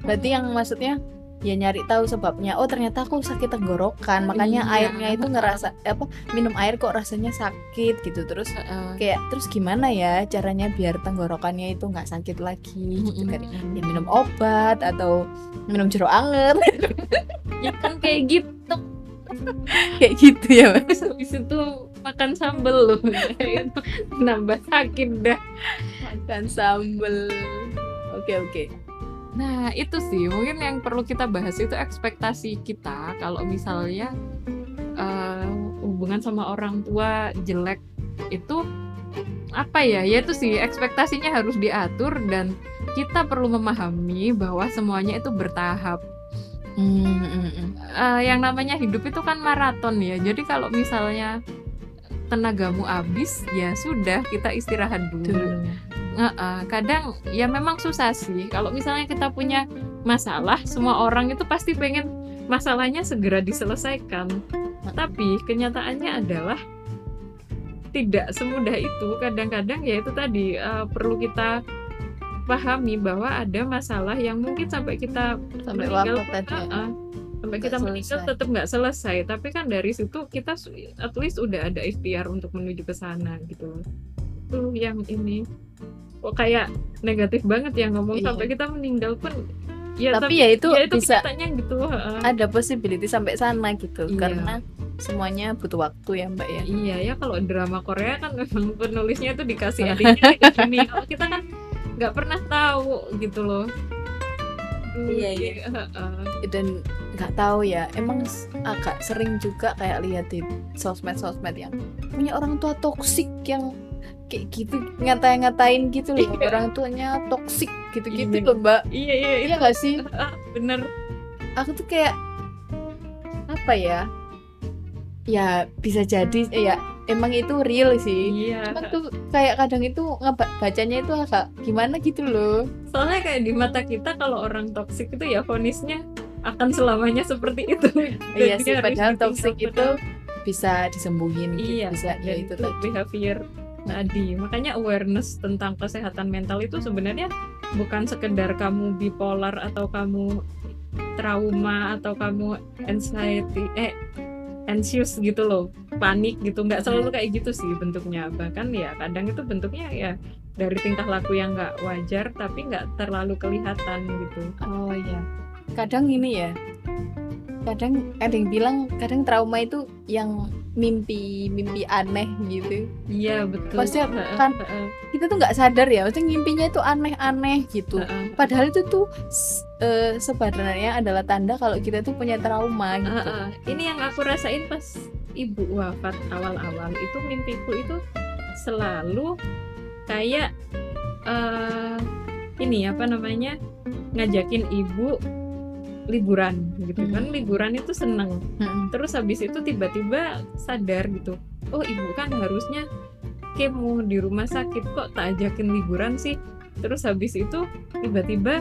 Berarti yang maksudnya ya nyari tahu sebabnya. Oh ternyata aku sakit tenggorokan. Makanya Iya. airnya itu ngerasa apa minum air kok rasanya sakit gitu. Terus eh. kayak terus gimana ya caranya biar tenggorokannya itu nggak sakit lagi gitu kan. Ya minum obat atau minum jeruk anget. Ya kan kayak gitu. Kayak gitu ya Mas. habis itu makan sambel loh. Nambah sakit dah. Makan sambel. Oke oke nah itu sih mungkin yang perlu kita bahas itu ekspektasi kita kalau misalnya eh, hubungan sama orang tua jelek itu apa ya ya itu sih ekspektasinya harus diatur dan kita perlu memahami bahwa semuanya itu bertahap hmm, hmm. Eh, yang namanya hidup itu kan maraton ya. Jadi kalau misalnya tenagamu habis, ya sudah kita istirahat dulu. Dulu Nge-eh, kadang ya memang susah sih. Kalau misalnya kita punya masalah, semua orang itu pasti pengen masalahnya segera diselesaikan. Tapi kenyataannya adalah tidak semudah itu. Kadang-kadang ya itu tadi eh, perlu kita pahami bahwa ada masalah yang mungkin sampai kita sampai meninggal pun, tadi ya. sampai kita meninggal selesai. tetap nggak selesai tapi kan dari situ kita at least udah ada ikhtiar untuk menuju ke sana gitu loh itu yang ini kayak negatif banget ya ngomong Iya. sampai kita meninggal pun ya tapi, ya itu ya itu bisa gitu ada possibility sampai sana gitu Iya. karena semuanya butuh waktu ya mbak ya Iya ya kalau drama Korea kan memang penulisnya itu dikasih adiknya kayak gini. Kalau kita kan nggak pernah tahu gitu loh. Iya, iya. heeh. dan nggak tahu ya emang agak sering juga kayak lihat di sosmed-sosmed yang punya orang tua toksik yang kayak gitu ngata-ngatain gitu loh Iya. orang tuanya toksik gitu-gitu Iya. loh mbak Iya iya iya gak sih Heeh, bener. aku tuh kayak apa ya ya bisa jadi ya emang itu real sih Iya. Cuman tuh kayak kadang itu bacanya itu agak gimana gitu loh Soalnya kayak di mata kita kalau orang toksik itu ya vonisnya akan selamanya seperti itu. Iya sih padahal toksik itu bisa disembuhin gitu iya bisa ya itu tadi behavior tadi makanya awareness tentang kesehatan mental itu sebenarnya bukan sekedar kamu bipolar atau kamu trauma atau kamu anxiety eh anxious gitu loh panik gitu nggak selalu kayak gitu sih bentuknya bahkan ya kadang itu bentuknya ya dari tingkah laku yang nggak wajar tapi nggak terlalu kelihatan gitu Oh iya. Kadang ini ya. Kadang ada yang bilang kadang trauma itu yang mimpi mimpi aneh gitu. iya betul Maksudnya Heeh, kan- Kita tuh nggak sadar ya, maksudnya mimpinya itu aneh-aneh gitu. Padahal itu tuh eh, sebenarnya adalah tanda kalau kita tuh punya trauma gitu. Ini yang aku rasain pas ibu wafat awal-awal itu mimpiku itu selalu kayak eh ini apa namanya ngajakin ibu liburan gitu Hmm. kan liburan itu seneng. Mm-mm. terus habis itu tiba-tiba sadar gitu oh ibu kan harusnya kemo di rumah sakit kok tak ajakin liburan sih? Terus habis itu tiba-tiba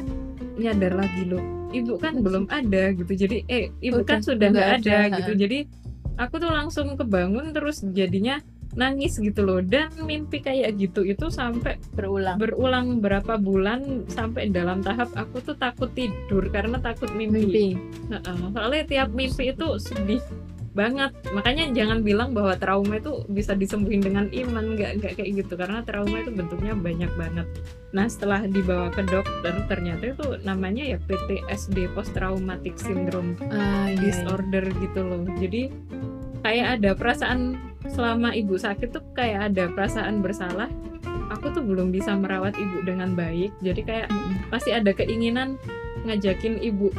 nyadar lagi loh ibu kan belum ada gitu. Jadi eh ibu Udah kan sudah nggak ada, ada, gitu. jadi aku tuh langsung kebangun terus jadinya nangis gitu loh dan mimpi kayak gitu itu sampai Berulang. berulang berapa bulan sampai dalam tahap aku tuh takut tidur karena takut mimpi Mimpi. Heeh, soalnya tiap mimpi itu sedih banget makanya jangan bilang bahwa trauma itu bisa disembuhin dengan iman nggak nggak kayak gitu karena trauma itu bentuknya banyak banget nah setelah dibawa ke dokter ternyata itu namanya ya PTSD post traumatic syndrome Ah, iya, iya. disorder gitu loh jadi kayak ada perasaan selama ibu sakit tuh kayak ada perasaan bersalah aku tuh belum bisa merawat ibu dengan baik jadi kayak pasti ada keinginan ngajakin ibu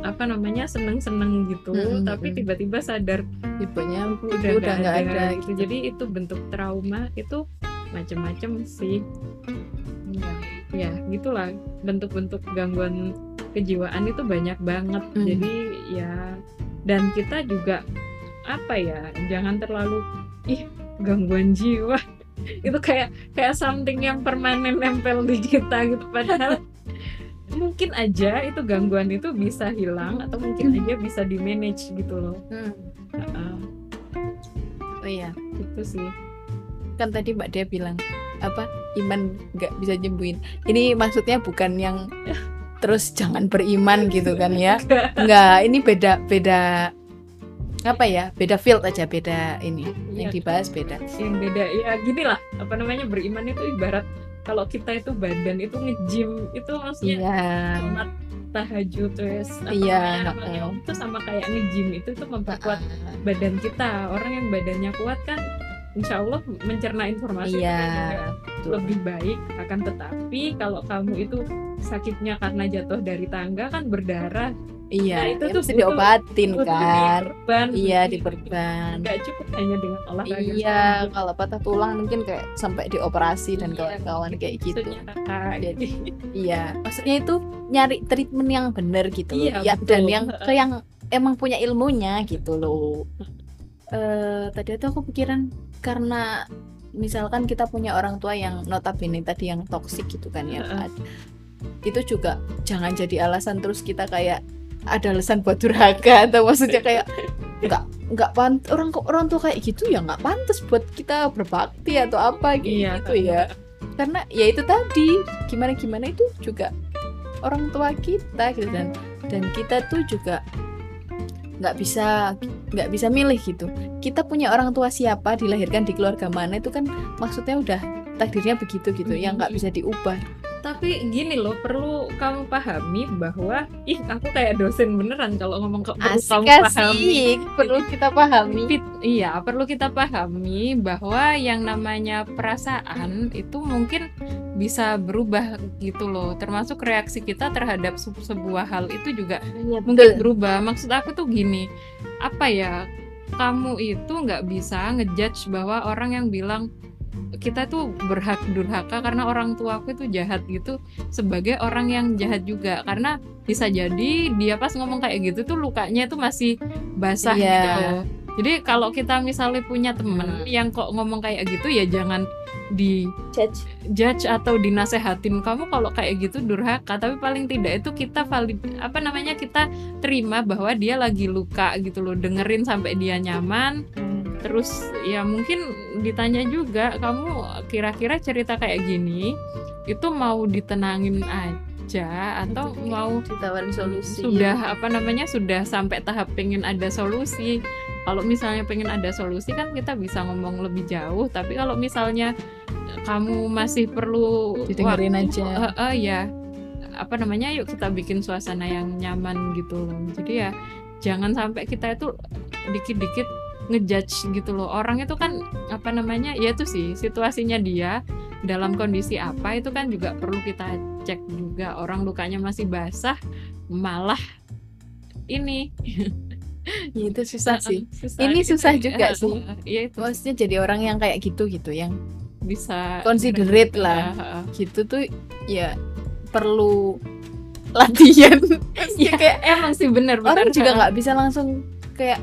apa namanya seneng-seneng gitu Mm-mm, tapi tiba-tiba sadar Ibunya ibu udah udah nggak ada gitu. gitu. jadi itu bentuk trauma itu macem-macem sih Iya. ya gitulah bentuk-bentuk gangguan kejiwaan itu banyak banget Hmm. jadi ya dan kita juga apa ya jangan terlalu ih gangguan jiwa. Itu kayak kayak something yang permanen nempel di kita gitu. Padahal mungkin aja itu gangguan itu bisa hilang atau mungkin aja bisa di manage gitu loh. Hmm. Heeh, Oh iya. gitu sih. Kan tadi Mbak Dia bilang apa iman nggak bisa nyembuhin. Ini maksudnya bukan yang terus jangan beriman gitu kan ya. Nggak ini beda beda apa ya? Beda field aja beda ini. Yang Iya. dibahas beda. Yang beda ya gini lah. Apa namanya? Beriman itu ibarat kalau kita itu badan itu nge-gym itu maksudnya sholat tahajud terus Iya, namanya, heeh. itu sama kayak nge-gym itu tuh memperkuat Ah, badan kita. Orang yang badannya kuat kan insya Allah mencerna informasi iya betul. lebih baik akan tetapi kalau kamu itu sakitnya karena jatuh dari tangga kan berdarah. Iya Nah, itu itu tuh mesti diobatin butuh kan. diperban iya diperban. nggak cukup hanya dengan olahraga iya kalau patah tulang mungkin kayak sampai dioperasi dan Iya, kawan-kawan kayak gitu. Jadi, iya maksudnya itu nyari treatment yang benar gitu. Iya, Ya, betul. dan yang ke yang emang punya ilmunya gitu loh. Eh tadi tuh aku pikiran karena misalkan kita punya orang tua yang notabene tadi yang toksik gitu kan ya. Ad- itu juga jangan jadi alasan terus kita kayak ada alasan buat durhaka atau maksudnya kayak nggak nggak pant orang kok orang tua kayak gitu ya nggak pantas buat kita berbakti atau apa Iya, gitu ya. karena ya itu tadi gimana gimana itu juga orang tua kita gitu dan dan kita tuh juga nggak bisa nggak bisa milih gitu. Kita punya orang tua siapa dilahirkan di keluarga mana itu kan maksudnya udah takdirnya begitu gitu yang nggak bisa diubah tapi gini loh perlu kamu pahami bahwa ih aku kayak dosen beneran kalau ngomong ke perlu kamu pahami. perlu kita pahami. Fit- iya perlu kita pahami bahwa yang namanya perasaan itu mungkin bisa berubah gitu loh. Termasuk reaksi kita terhadap se- sebuah hal itu juga Iya, mungkin berubah. Maksud aku tuh gini apa ya kamu itu nggak bisa ngejudge bahwa orang yang bilang kita tuh berhak durhaka karena orang tuaku itu jahat gitu sebagai orang yang jahat juga karena bisa jadi dia pas ngomong kayak gitu tuh lukanya itu masih basah Iya. gitu. Jadi kalau kita misalnya punya temen yang kok ngomong kayak gitu ya jangan di judge. judge atau dinasehatin. Kamu kalau kayak gitu durhaka tapi paling tidak itu kita valid apa namanya kita terima bahwa dia lagi luka gitu loh. Dengerin sampai dia nyaman. Terus ya mungkin ditanya juga kamu kira-kira cerita kayak gini itu mau ditenangin aja atau mau ditawarin solusi? sudah apa namanya sudah sampai tahap pengen ada solusi kalau misalnya pengen ada solusi kan kita bisa ngomong lebih jauh. Tapi kalau misalnya kamu masih perlu Didengerin waktu, aja. eh, eh, ya apa namanya yuk kita bikin suasana yang nyaman gitu loh. Jadi ya jangan sampai kita itu dikit-dikit ngejudge gitu loh. Orang itu kan apa namanya ya itu sih situasinya dia dalam kondisi apa itu kan juga perlu kita cek juga. Orang lukanya masih basah malah ini Ya, itu susah sih. susah Ini gitu susah ya. juga sih. iya itu maksudnya jadi orang yang kayak gitu gitu yang bisa considerate lah. Ya, gitu tuh ya perlu latihan. Ya. kayak emang sih bener orang juga nggak bisa langsung kayak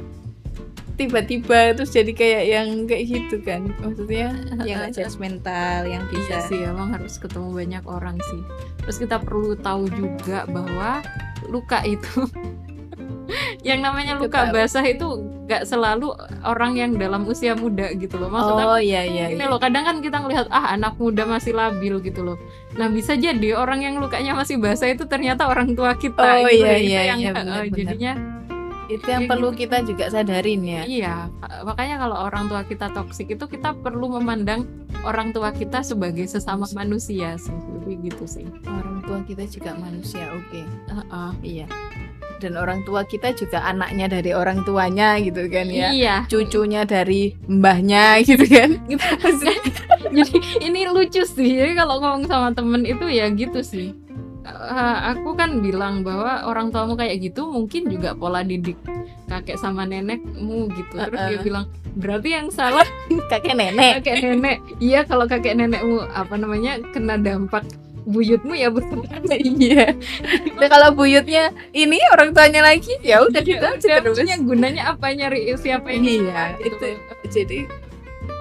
tiba-tiba terus jadi kayak yang kayak gitu kan. Maksudnya yang nggak judgmental yang Iya bisa. sih emang harus ketemu banyak orang sih. Terus kita perlu tahu juga bahwa luka itu yang namanya luka basah itu nggak selalu orang yang dalam usia muda gitu loh maksud aku oh iya iya ini iya. loh kadang kan kita ngelihat ah anak muda masih labil gitu loh nah bisa jadi orang yang lukanya masih basah itu ternyata orang tua kita Oh, gitu iya, iya, yang iya, eh, benar, benar. jadinya itu yang ya perlu gitu. kita juga sadarin ya iya makanya kalau orang tua kita toksik itu kita perlu memandang orang tua kita sebagai sesama manusia sih gitu sih orang tua kita juga manusia oke Heeh. iya dan orang tua kita juga anaknya dari orang tuanya gitu kan ya. Iya. Cucunya dari mbahnya gitu kan. Gitu. Jadi ini lucu sih. Jadi kalau ngomong sama temen itu ya gitu sih. Eh, aku kan bilang bahwa orang tuamu kayak gitu mungkin juga pola didik kakek sama nenekmu gitu. Terus dia Uh-uh. bilang berarti yang salah kakek nenek. Kakek nenek. Iya kalau kakek nenekmu apa namanya kena dampak buyutmu ya betul iya nah, kalau buyutnya ini orang tuanya lagi ya udah aja terus gunanya apa nyari siapa Iya, gitu. itu jadi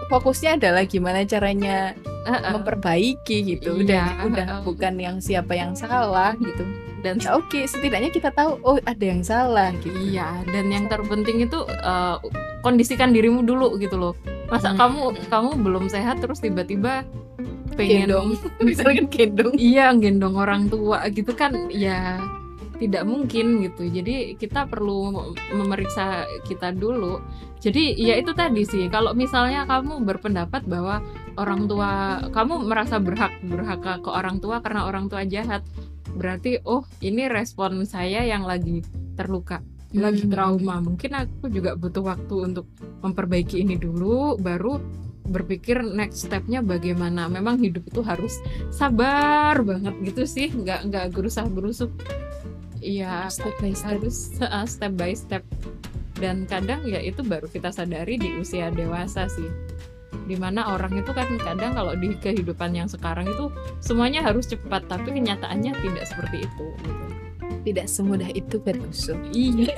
fokusnya adalah gimana caranya Heeh. memperbaiki gitu Iya, udah udah heeh. bukan yang siapa yang salah gitu dan oke setidaknya kita tahu oh ada yang salah gitu Iya, dan yang terpenting itu eh, kondisikan dirimu dulu gitu loh. Masa Hmm. kamu kamu belum sehat terus tiba-tiba pengen gendong misalkan gendong iya gendong orang tua gitu kan ya tidak mungkin gitu. Jadi kita perlu mem- memeriksa kita dulu. Jadi ya itu tadi sih. Kalau misalnya kamu berpendapat bahwa orang tua kamu merasa berhak berhak ke orang tua karena orang tua jahat, berarti oh ini respon saya yang lagi terluka lagi Hmm. trauma mungkin aku juga butuh waktu untuk memperbaiki ini dulu baru berpikir next stepnya bagaimana. Memang hidup itu harus sabar banget gitu sih nggak nggak gerusah gerusuk iya step by step. harus uh, step by step. Dan kadang ya itu baru kita sadari di usia dewasa sih di mana orang itu kan kadang kalau di kehidupan yang sekarang itu semuanya harus cepat tapi kenyataannya tidak seperti itu gitu. tidak semudah itu berkusuk Iya.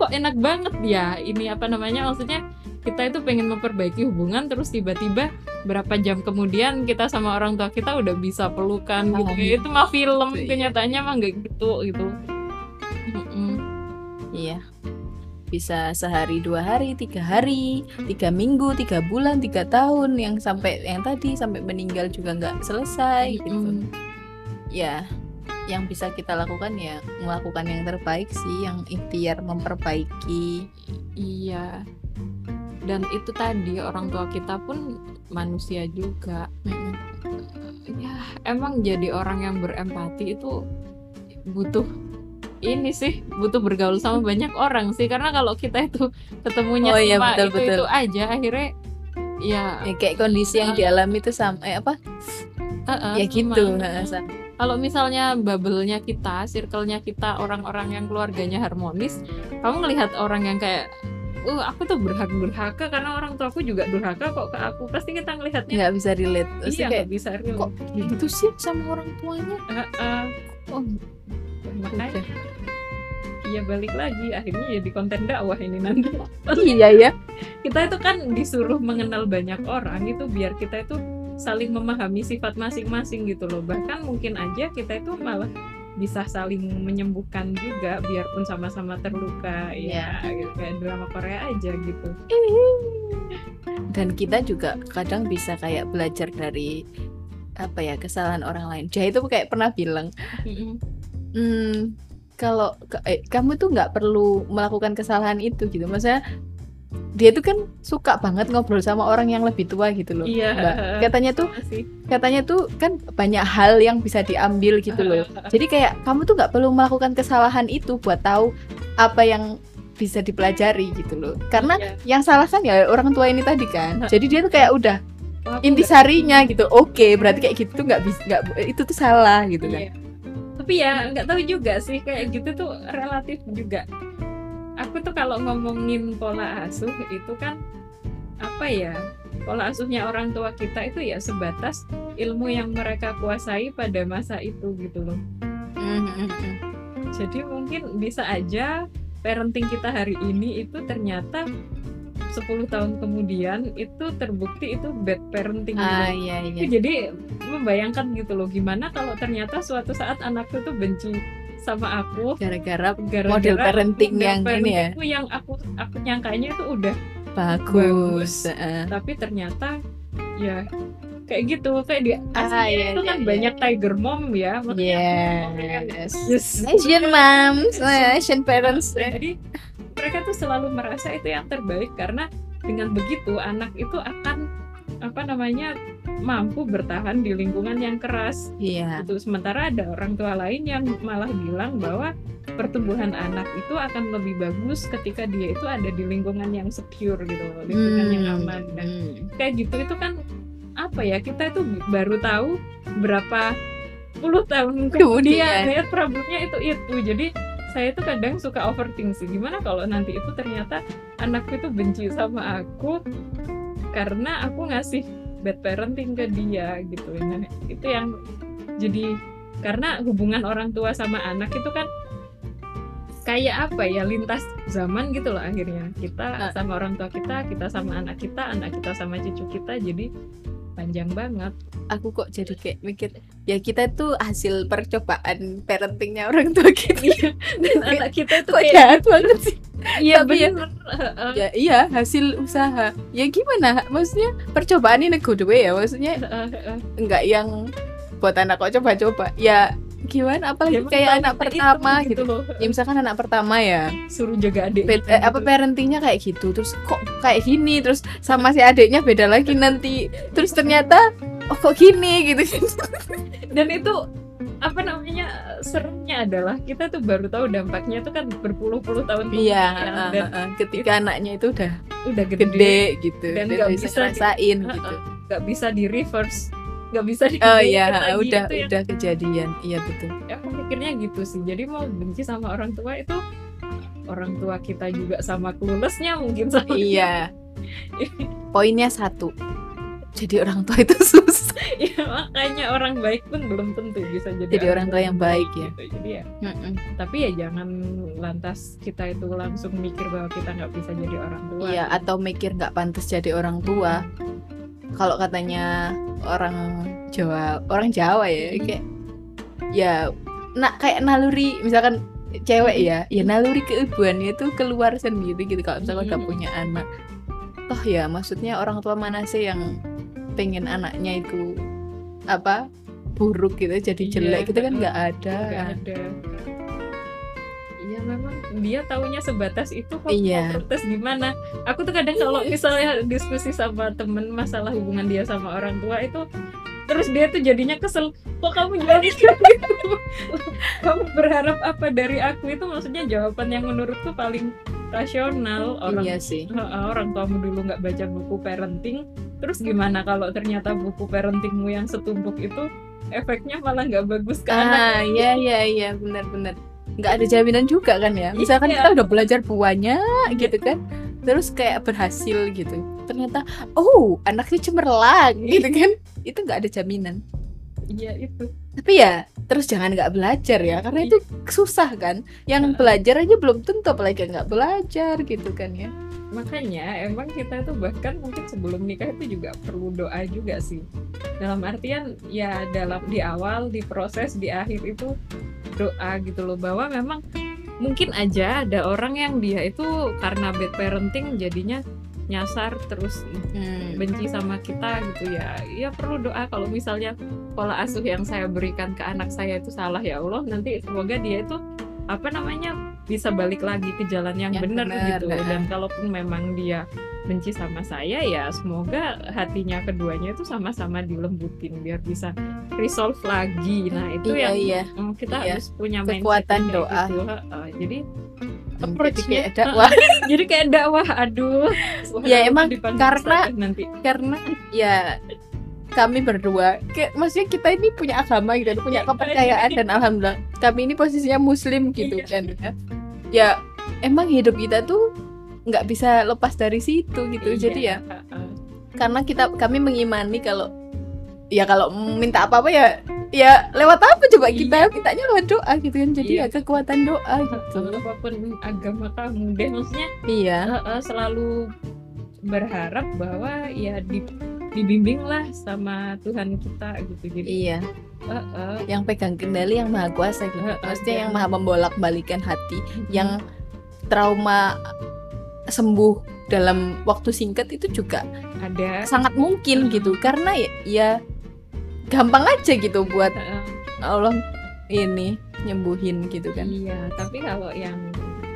Kok enak banget ya ini apa namanya maksudnya kita itu pengen memperbaiki hubungan terus tiba-tiba berapa jam kemudian kita sama orang tua kita udah bisa pelukan gitu. Paham. Itu mah film, Iya. kenyataannya mah nggak gitu gitu. Mm-mm. iya bisa sehari dua hari tiga hari tiga minggu tiga bulan tiga tahun yang sampai yang tadi sampai meninggal juga nggak selesai gitu Mm. ya yang bisa kita lakukan ya melakukan yang terbaik sih yang ikhtiar memperbaiki Iya. Dan itu tadi orang tua kita pun manusia juga. Ya, emang jadi orang yang berempati itu butuh ini sih, butuh bergaul sama banyak orang sih. Karena kalau kita itu ketemunya Oh iya, cuma betul, itu betul. itu aja, akhirnya ya, ya kayak kondisi yang dialami itu sama eh, apa eh-eh, ya gitu. Kalau misalnya bubble-nya kita, circle-nya kita, orang-orang yang keluarganya harmonis, kamu ngelihat orang yang kayak, uh aku tuh berhak durhaka karena orang tuaku juga durhaka kok ke aku. Pasti kita ngelihatnya, nggak bisa relate Pasti iya kayak bisa real. kok gitu sih sama orang tuanya Heeh. oh makanya, iya balik lagi. Akhirnya jadi konten dakwah ini nanti. iya ya kita itu kan disuruh mengenal banyak orang itu biar kita itu saling memahami sifat masing-masing gitu loh. Bahkan mungkin aja kita itu malah bisa saling menyembuhkan juga biarpun sama-sama terluka ya gitu kayak drama Korea aja gitu. Dan kita juga kadang bisa kayak belajar dari apa ya kesalahan orang lain. Jah itu kayak pernah bilang hmm, kalau eh, kamu tuh nggak perlu melakukan kesalahan itu gitu. Maksudnya dia tuh kan suka banget ngobrol sama orang yang lebih tua gitu loh iya. Mbak. katanya tuh sih. katanya tuh kan banyak hal yang bisa diambil gitu loh. Jadi kayak kamu tuh nggak perlu melakukan kesalahan itu buat tahu apa yang bisa dipelajari gitu loh. Karena Iya. yang salah kan ya orang tua ini tadi kan. Jadi dia tuh kayak udah intisarinya gitu. Oke berarti kayak gitu nggak bisa nggak itu tuh salah gitu Iya. Tapi ya nggak tahu juga sih kayak gitu tuh relatif juga. Aku tuh kalau ngomongin pola asuh itu kan apa ya? Pola asuhnya orang tua kita itu ya sebatas ilmu yang mereka kuasai pada masa itu gitu loh. Mhm, Jadi mungkin bisa aja parenting kita hari ini itu ternyata 10 tahun kemudian itu terbukti itu bad parenting gitu. ah iya Itu iya jadi membayangkan gitu loh gimana kalau ternyata suatu saat anakku tuh benci sama aku gara-gara Model parenting model yang ini ya? yang aku aku nyangkanya itu udah bagus Heeh. tapi ternyata ya kayak gitu kayak di Ah, aslinya iya, itu iya, kan iya. banyak tiger mom ya makanya yes Yes. Asian moms Asian parents jadi mereka tuh selalu merasa itu yang terbaik karena dengan begitu anak itu akan apa namanya mampu bertahan di lingkungan yang keras. Iya. Itu sementara ada orang tua lain yang malah bilang bahwa pertumbuhan anak itu akan lebih bagus ketika dia itu ada di lingkungan yang secure gitu loh, lingkungan yang Hmm, aman. Dan hmm. kayak gitu itu kan apa ya kita itu baru tahu berapa puluh tahun kemudian. Kemudian. ya problemnya itu itu. Jadi saya tuh kadang suka overthink sih gimana kalau nanti itu ternyata anakku itu benci sama aku karena aku ngasih bad parenting ke dia gitu. Nah itu yang jadi karena hubungan orang tua sama anak itu kan kayak apa ya lintas zaman gitu loh akhirnya. Kita sama orang tua kita kita sama anak kita anak kita sama cucu kita jadi panjang banget. Aku kok jadi kayak mikir ya kita tuh hasil percobaan parentingnya orang tua kita. Dan anak kita itu kok kayak jahat banget sih? Iya tapi ya- ya iya hasil usaha. Ya gimana? Maksudnya percobaan ini good way ya? Maksudnya enggak yang buat anak kok coba-coba. Ya gimana? Apalagi Ya, kayak anak pertama hitung gitu loh. ya misalkan anak pertama ya. Suruh jaga adik eh, apa parentingnya kayak gitu. Terus kok kayak gini? Terus sama si adiknya beda lagi nanti. Terus ternyata oh kok gini? gitu. Dan itu apa namanya seremnya adalah kita tuh baru tahu dampaknya itu kan berpuluh-puluh tahun iya kemudian. uh, dan uh, uh, ketika anaknya itu udah udah gede gede gitu Dan nggak bisa di- ngerasain Uh-uh. gitu. nggak bisa di reverse nggak bisa di oh iya lagi. udah Itu yang udah kejadian iya betul aku mikirnya gitu sih jadi mau benci sama orang tua itu orang tua kita juga sama cluelessnya mungkin sama iya poinnya satu jadi orang tua itu susah ya makanya orang baik pun belum tentu bisa jadi, Jadi orang tua yang baik ya. gitu. jadi ya Mm-mm. tapi ya jangan lantas kita itu langsung mikir bahwa kita nggak bisa jadi orang tua iya atau mikir nggak pantas jadi orang tua kalau katanya orang Jawa orang Jawa ya kayak ya nak kayak naluri misalkan cewek ya ya naluri keibuannya itu keluar sendiri gitu. Kalau misalnya udah punya anak toh ya maksudnya orang tua mana sih yang pengen anaknya itu apa buruk gitu jadi Iya, jelek? Gitu kan nggak ada. Nggak ada Iya memang dia taunya sebatas itu kok Iya. protes gimana. Aku tuh kadang kalau misalnya diskusi sama temen masalah hubungan dia sama orang tua itu terus dia tuh jadinya kesel kok kamu jawab gitu? Kamu berharap apa dari aku? Itu maksudnya jawaban yang menurutku paling rasional. Orang iya sih orang tuamu dulu nggak baca buku parenting terus gimana kalau ternyata buku parentingmu yang setumpuk itu efeknya malah nggak bagus ke anak? ah iya iya. Iya benar-benar nggak ada jaminan juga kan ya? Misalkan Iya. kita udah belajar banyak gitu kan terus kayak berhasil gitu. Ternyata oh anaknya cemerlang gitu kan. Itu nggak ada jaminan. Iya itu tapi ya terus jangan nggak belajar ya karena itu susah kan. Yang belajar aja belum tentu apalagi nggak belajar gitu kan ya. Makanya emang kita tuh bahkan mungkin sebelum nikah itu juga perlu doa juga sih. Dalam artian ya dalam di awal di proses di akhir itu doa gitu loh. Bahwa memang mungkin aja ada orang yang dia itu karena bad parenting jadinya nyasar terus Hmm. benci sama kita gitu ya ya perlu doa kalau misalnya pola asuh yang saya berikan ke anak saya itu salah ya Allah nanti semoga dia itu apa namanya bisa balik lagi ke jalan yang, Yang benar gitu nah. dan kalaupun memang dia benci sama saya ya semoga hatinya keduanya itu sama-sama dilembutin biar bisa resolve lagi nah itu iya yang iya mm, kita Iya. harus punya Kekuatan doa. gitu. Heeh, jadi jadi approach-nya, kayak dakwah jadi kayak dakwah aduh Ya, emang karena- nanti karena ya kami berdua kayak maksudnya kita ini punya agama gitu punya Iya, kepercayaan dan alhamdulillah kami ini posisinya muslim gitu Iya. kan ya. ya emang hidup kita tuh nggak bisa lepas dari situ gitu. Iya, jadi ya karena kita kami mengimani kalau ya kalau minta apa apa ya ya lewat apa coba kita? Iya. mintanya lewat doa gitu kan. Jadi Iya. ya kekuatan doa gitu. apa pun agama kamu. Deh maksudnya iya. selalu berharap bahwa ya di, dibimbinglah sama Tuhan kita gitu. Jadi iya. eh, eh, yang pegang kendali yang maha kuasa gitu. Heeh, maksudnya iya. yang maha membolak balikan hati yang trauma sembuh dalam waktu singkat itu juga ada. sangat mungkin gitu. Karena ya, ya gampang aja gitu buat Allah ini nyembuhin gitu kan. Iya tapi kalau yang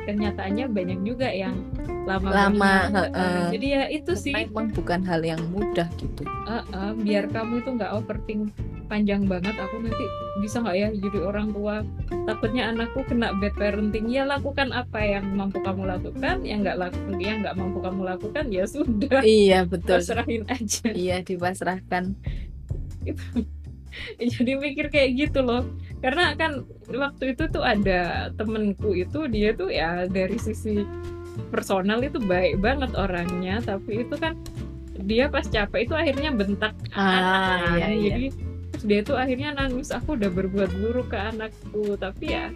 kenyataannya banyak juga yang lama Lama, banget. heeh. jadi ya itu sih. bukan hal yang mudah gitu. Eh, eh, biar kamu itu nggak overthink panjang banget aku nanti bisa nggak ya jadi orang tua? Takutnya anakku kena bad parenting. Ya lakukan apa yang mampu kamu lakukan. Yang nggak lakukan yang nggak mampu kamu lakukan ya sudah. Iya betul. Serahin aja. Iya dipasrahkan. Jadi mikir kayak gitu loh. Karena kan waktu itu tuh ada temenku itu dia tuh ya dari sisi personal itu baik banget orangnya. Tapi itu kan dia pas capek itu akhirnya bentak ah anak. iya iya. Jadi terus dia tuh akhirnya nangis. Aku udah berbuat buruk ke anakku. Tapi ya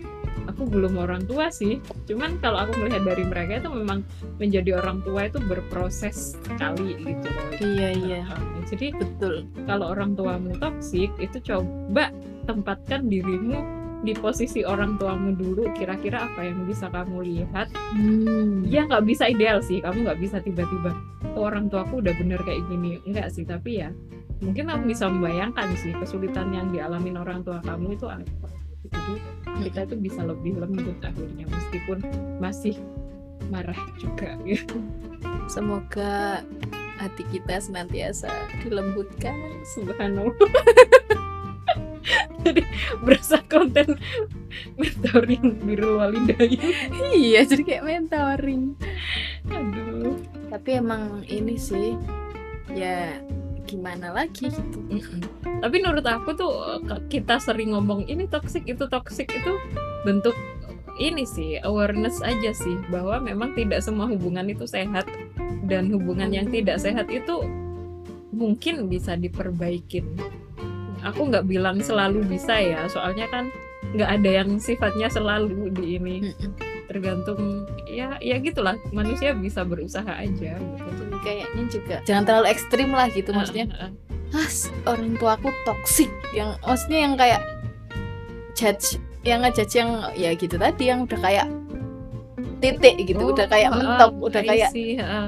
aku belum orang tua sih. Cuman kalau aku melihat dari mereka itu memang menjadi orang tua itu berproses sekali gitu. Iya iya. Jadi betul. kalau orang tuamu toksik itu coba tempatkan dirimu di posisi orang tuamu dulu. Kira-kira apa yang bisa kamu lihat? Hmm. ya nggak bisa ideal sih. Kamu nggak bisa tiba-tiba "Oh, orang tuaku udah bener kayak gini. Enggak sih. Tapi ya mungkin kamu bisa membayangkan sih kesulitan yang dialamin orang tua kamu itu apa? Jadi kita itu bisa lebih lembut akhirnya meskipun masih marah juga gitu. Semoga hati kita senantiasa dilembutkan. Subhanallah. Jadi berasa konten mentoring biru walidain iya jadi kayak mentoring. Aduh. Tapi emang ini sih ya gimana lagi gitu. Tapi menurut aku tuh ke- kita sering ngomong ini toxic itu toxic itu bentuk ini sih awareness aja sih bahwa memang tidak semua hubungan itu sehat. Dan hubungan yang tidak sehat itu mungkin bisa diperbaikin. Aku nggak bilang selalu bisa ya soalnya kan nggak ada yang sifatnya selalu di ini. Tergantung ya ya gitulah manusia bisa berusaha aja gitu. Kayaknya juga. Jangan terlalu ekstrim lah gitu maksudnya. ah orang tua aku toksik yang maksudnya yang kayak judge yang ngejudge yang ya gitu tadi yang udah kayak titik gitu Oh, udah kayak heeh, mentok udah I kayak see, heeh.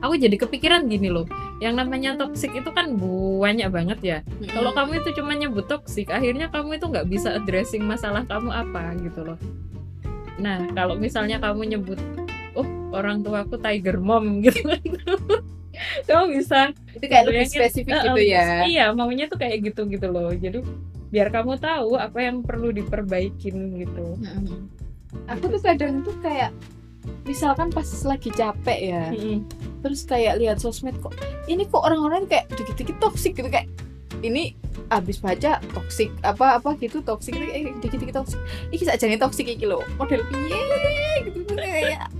aku jadi kepikiran gini loh yang namanya toxic itu kan banyak banget ya. Kalau kamu itu cuma nyebut toxic akhirnya kamu itu nggak bisa addressing masalah kamu apa gitu loh nah kalau misalnya kamu nyebut oh orang tuaku tiger mom gitu kamu bisa itu kayak lebih spesifik eh, gitu ya. iya maunya tuh kayak gitu gitu loh. Jadi biar kamu tahu apa yang perlu diperbaikin gitu. Mm-mm. aku tuh kadang tuh kayak misalkan pas lagi capek ya Mm-mm. terus kayak lihat sosmed kok ini kok orang-orang kayak dikit-dikit toksik gitu kayak ini abis baca toksik apa apa gitu toksik kayak dikit-dikit toksik iki saja nih toksik iki lo model piye? Gitu kayak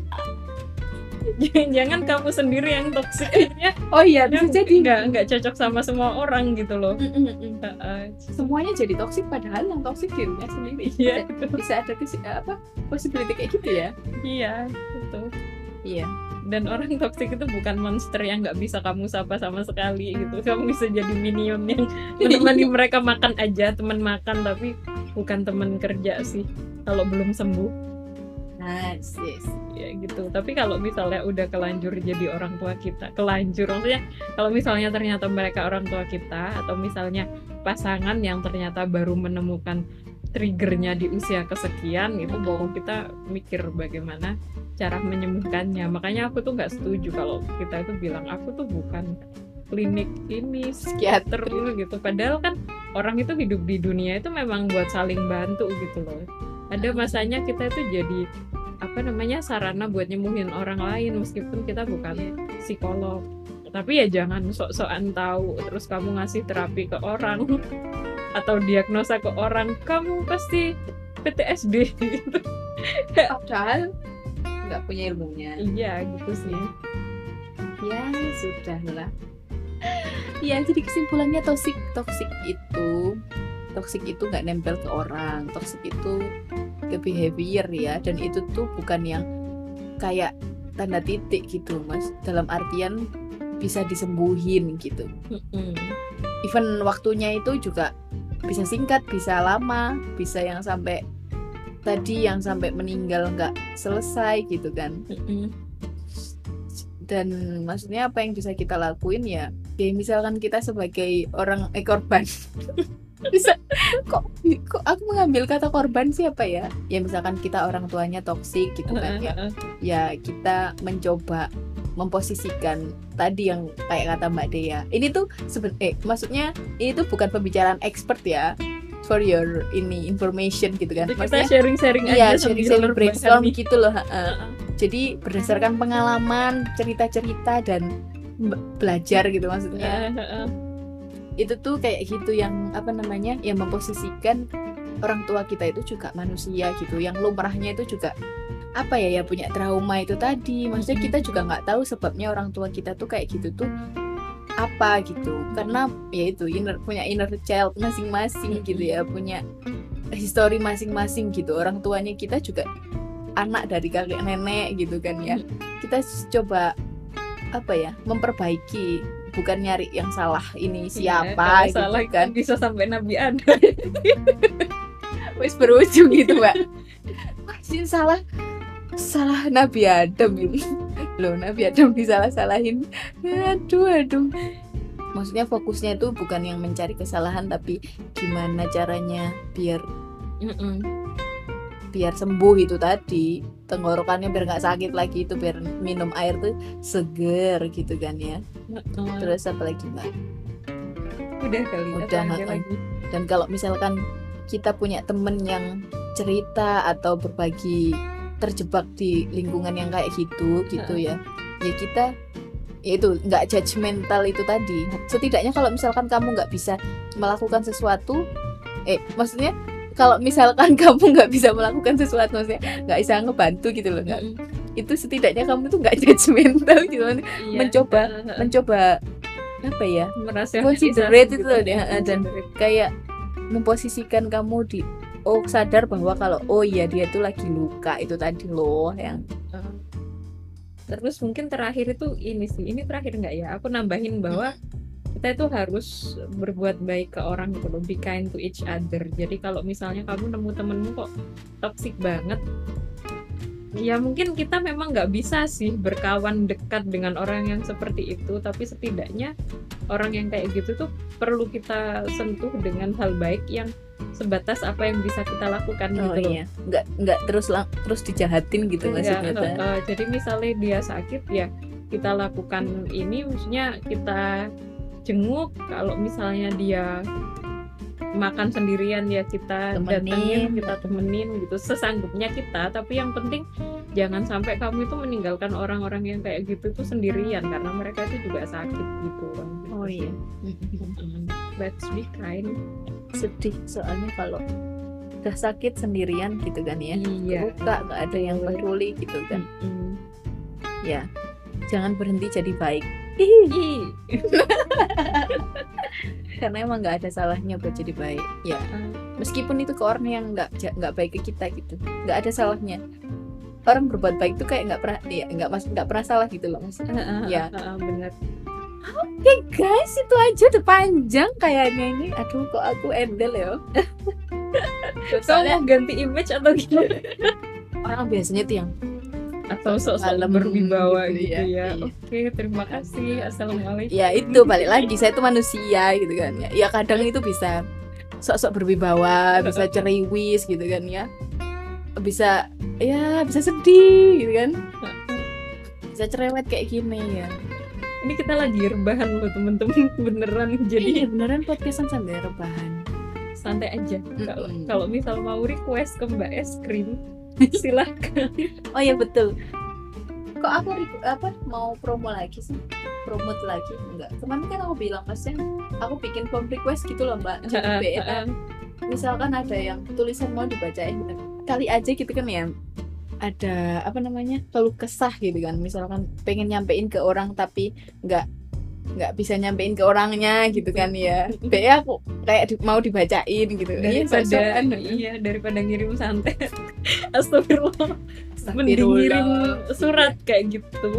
jangan kamu sendiri yang akhirnya. Oh iya bisa jadi. nggak nggak cocok sama semua orang gitu loh Mm-mm-mm. Heeh. semuanya jadi toksik padahal yang toksik dirinya sendiri. Iya. bisa, bisa ada apa possibility kayak gitu ya? Iya gitu iya dan orang toksik itu bukan monster yang nggak bisa kamu sapa sama sekali gitu. Kamu bisa jadi minion yang menemani mereka makan aja teman makan tapi bukan teman kerja sih kalau belum sembuh. Nice yes ya gitu. Tapi kalau misalnya udah kelanjur jadi orang tua kita kelanjur maksudnya kalau misalnya ternyata mereka orang tua kita atau misalnya pasangan yang ternyata baru menemukan triggernya di usia kesekian itu baru kita mikir bagaimana cara menyembuhkannya. Makanya aku tuh nggak setuju kalau kita itu bilang aku tuh bukan klinik ini psikiater gitu. Padahal kan orang itu hidup di dunia itu memang buat saling bantu gitu loh. Ada masanya kita itu jadi apa namanya sarana buat nyembuhin orang lain meskipun kita bukan psikolog. Tapi ya jangan sok-sokan tahu terus kamu ngasih terapi ke orang atau diagnosa ke orang kamu pasti PTSD gitu padahal nggak punya ilmunya. Iya gitu sih. Ya sudah lah. Ya jadi kesimpulannya toxic toxic itu toxic itu nggak nempel ke orang. Toxic itu ke behavior ya dan itu tuh bukan yang kayak tanda titik gitu mas. Dalam artian bisa disembuhin gitu. Mm-mm. even waktunya itu juga bisa singkat bisa lama bisa yang sampai tadi yang sampai meninggal nggak selesai gitu kan. Dan maksudnya apa yang bisa kita lakuin ya ya misalkan kita sebagai orang eh korban. Bisa kok kok aku mengambil kata korban siapa ya? Ya misalkan kita orang tuanya toksik gitu kan ya. Ya kita mencoba memposisikan tadi yang kayak kata Mbak Dea ini tuh seben eh maksudnya ini tuh bukan pembicaraan expert ya for your ini information gitu kan Jadi kita maksudnya sharing-sharing iya aja sharing-sharing brainstorm gitu loh ha-ha. Heeh. jadi berdasarkan pengalaman cerita-cerita dan be- belajar gitu maksudnya Heeh, heeh. itu tuh kayak gitu yang apa namanya yang memposisikan orang tua kita itu juga manusia gitu yang lumrahnya itu juga apa ya ya punya trauma itu tadi. Maksudnya kita juga nggak tahu sebabnya orang tua kita tuh kayak gitu tuh apa gitu. Karena ya itu inner punya inner child masing-masing gitu ya punya histori masing-masing gitu. Orang tuanya kita juga anak dari kakek nenek gitu kan ya. Kita coba apa ya memperbaiki bukan nyari yang salah ini Iya, siapa kalau gitu salah kan. kan bisa sampai Nabi Adam. Wis berujung gitu mbak. Masih salah salah Nabi Adam ini. Loh Nabi Adam disalah-salahin. Aduh aduh. Maksudnya fokusnya itu bukan yang mencari kesalahan tapi gimana caranya biar Mm-mm. biar sembuh itu tadi. Tenggorokannya biar nggak sakit lagi itu biar minum air tuh seger gitu kan ya. Heeh. terus apa lagi mbak? Udah kali Udah, lagi? Dan kalau misalkan kita punya temen yang cerita atau berbagi terjebak di lingkungan yang kayak gitu gitu ya. Ya kita ya itu nggak judgmental itu tadi. Setidaknya kalau misalkan kamu nggak bisa melakukan sesuatu eh maksudnya kalau misalkan kamu nggak bisa melakukan sesuatu maksudnya nggak bisa ngebantu gitu loh nggak. Itu setidaknya kamu tuh nggak judgmental gitu Iya. mencoba mencoba apa ya? Merasa considerate itu loh deh, dan kayak memposisikan kamu di oh sadar bahwa kalau oh iya dia tuh lagi luka itu tadi loh yang terus mungkin terakhir itu ini sih ini terakhir nggak ya? Aku nambahin bahwa kita itu harus berbuat baik ke orang gitu loh kind to each other. Jadi kalau misalnya kamu nemu temenmu kok toxic banget ya mungkin kita memang nggak bisa sih berkawan dekat dengan orang yang seperti itu tapi setidaknya orang yang kayak gitu tuh perlu kita sentuh dengan hal baik yang sebatas apa yang bisa kita lakukan oh gitu loh. iya. Nggak nggak terus lang terus dijahatin gitu Ya, maksudnya eh, eh, jadi misalnya dia sakit ya kita lakukan ini maksudnya kita jenguk. Kalau misalnya dia makan sendirian ya kita Temenin. datengin kita temenin gitu sesanggupnya kita. Tapi yang penting jangan sampai kamu itu meninggalkan orang-orang yang kayak gitu tuh sendirian karena mereka itu juga sakit gitu. Kan oh iya. Let's be kind. Sedih soalnya kalau udah sakit sendirian gitu kan ya. Iya. Luka nggak ada yang peduli gitu kan. Mm-mm. ya jangan berhenti jadi baik Ih. karena emang nggak ada salahnya buat jadi baik ya meskipun itu ke orang yang nggak nggak baik ke kita gitu nggak ada salahnya orang berbuat baik itu kayak nggak pernah ya nggak mas nggak pernah salah gitu loh mas Ya. Benar oke guys itu aja udah panjang kayaknya ini aduh kok aku endel ya soalnya mau ganti image atau gimana? orang biasanya tuh yang Atau Malam berwibawa gitu gitu, ya. ya. Iya. Oke, terima kasih. Assalamualaikum. ya itu balik lagi saya tuh manusia gitu kan ya ya kadang itu bisa sok-sok berwibawa bisa ceriwis gitu kan ya bisa ya bisa sedih gitu kan bisa cerewet kayak gini ya Ini kita lagi rebahan loh temen-temen beneran. iya Jadi beneran podcastan sambil rebahan santai aja. Kalau Mm-mm. kalau misal mau request ke Mbak Es Krim, silahkan. oh ya betul. Kok aku apa mau promo lagi sih? Promote lagi? Enggak. Kemarin kan aku bilang pasnya aku bikin form request gitu loh mbak jadi misalkan ada yang tulisan mau dibacain gitu. kali aja gitu kan ya ada apa namanya keluh kesah gitu kan. Misalkan pengen nyampein ke orang tapi nggak nggak bisa nyampein ke orangnya gitu kan ya. BA aku kayak di- mau dibacain gitu. Iya, daripada sok-sokan. iya daripada ngirim santet astagfirullah. Mending ngirim surat kayak gitu.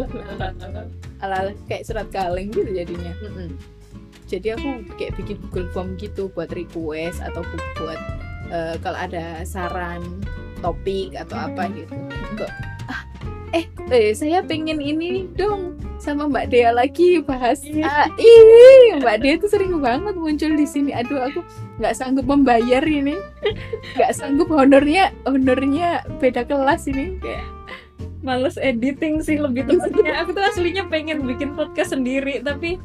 Ala kayak surat kaleng gitu jadinya. Jadi aku kayak bikin Google Form gitu buat request atau bu- buat eh, kalau ada saran topik atau apa gitu. Kok ah eh, eh saya pengen ini dong sama Mbak Dea lagi bahas Iya. ah, ih Mbak Dea tuh sering banget muncul di sini. Aduh aku nggak sanggup membayar ini. Nggak sanggup honornya honornya beda kelas ini. Kayak males editing sih lebih tepatnya. Aku tuh aslinya pengen bikin podcast sendiri tapi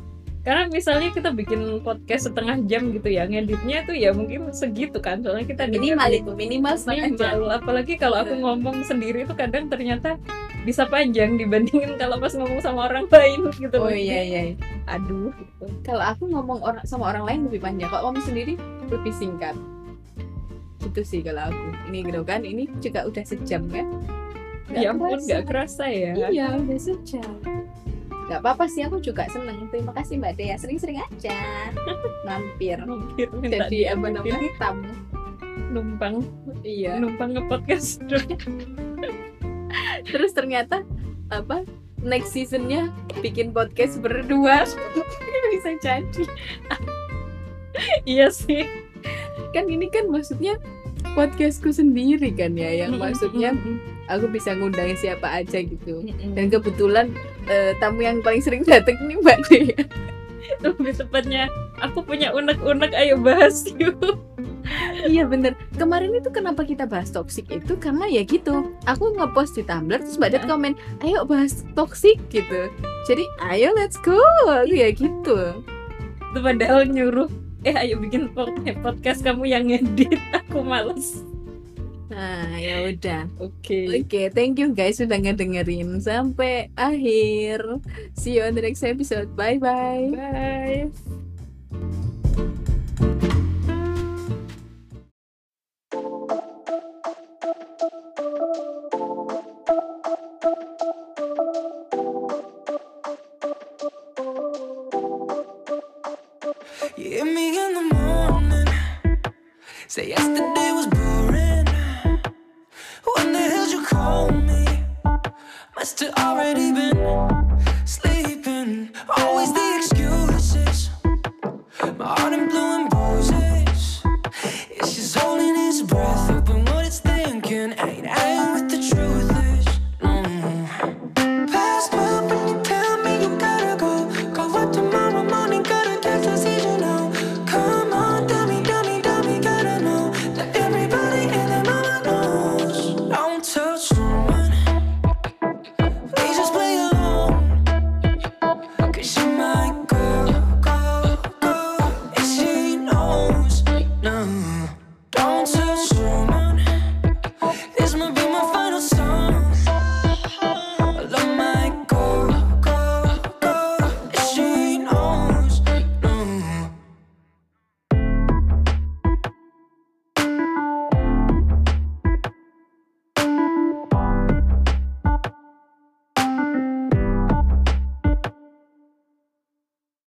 karena misalnya kita bikin podcast setengah jam gitu ya ngeditnya tuh ya mungkin segitu kan. Soalnya kita minimal itu minimal setengah jam. minimal apalagi kalau aku ngomong sendiri tuh kadang ternyata bisa panjang dibandingin kalau pas ngomong sama orang lain gitu oh iya iya. Aduh gitu. kalau aku ngomong orang sama orang lain lebih panjang. Kalau ngomong sendiri lebih singkat. Gitu sih kalau aku. Ini gitu kan ini juga udah sejam kan Nggak ya ampun nggak kerasa ya. Iya udah sejam. Nggak apa-apa sih aku juga seneng. Terima kasih mbak Dea. Sering-sering aja. Mampir. Mampir jadi apa namanya? tamu numpang. Iya. Numpang ngepodcast terus ternyata apa next seasonnya bikin podcast berdua. Bisa jadi. Iya sih. Kan ini kan maksudnya podcastku sendiri kan ya yang maksudnya aku bisa ngundang siapa aja gitu. Dan kebetulan eh, tamu yang paling sering datang ini mbak Dea lebih tepatnya aku punya unek-unek ayo bahas yuk iya bener. Kemarin itu kenapa kita bahas toxic itu? Karena ya gitu aku ngepost di Tumblr terus mbak Dea komen ayo bahas toxic gitu. Jadi ayo let's go. Ya gitu. Itu padahal nyuruh eh ayo bikin pod- podcast kamu yang ngedit. Aku males. Nah ya udah. Oke. Oke, thank you guys sudah ngedengerin sampai akhir. See you on the next episode. Bye bye. bye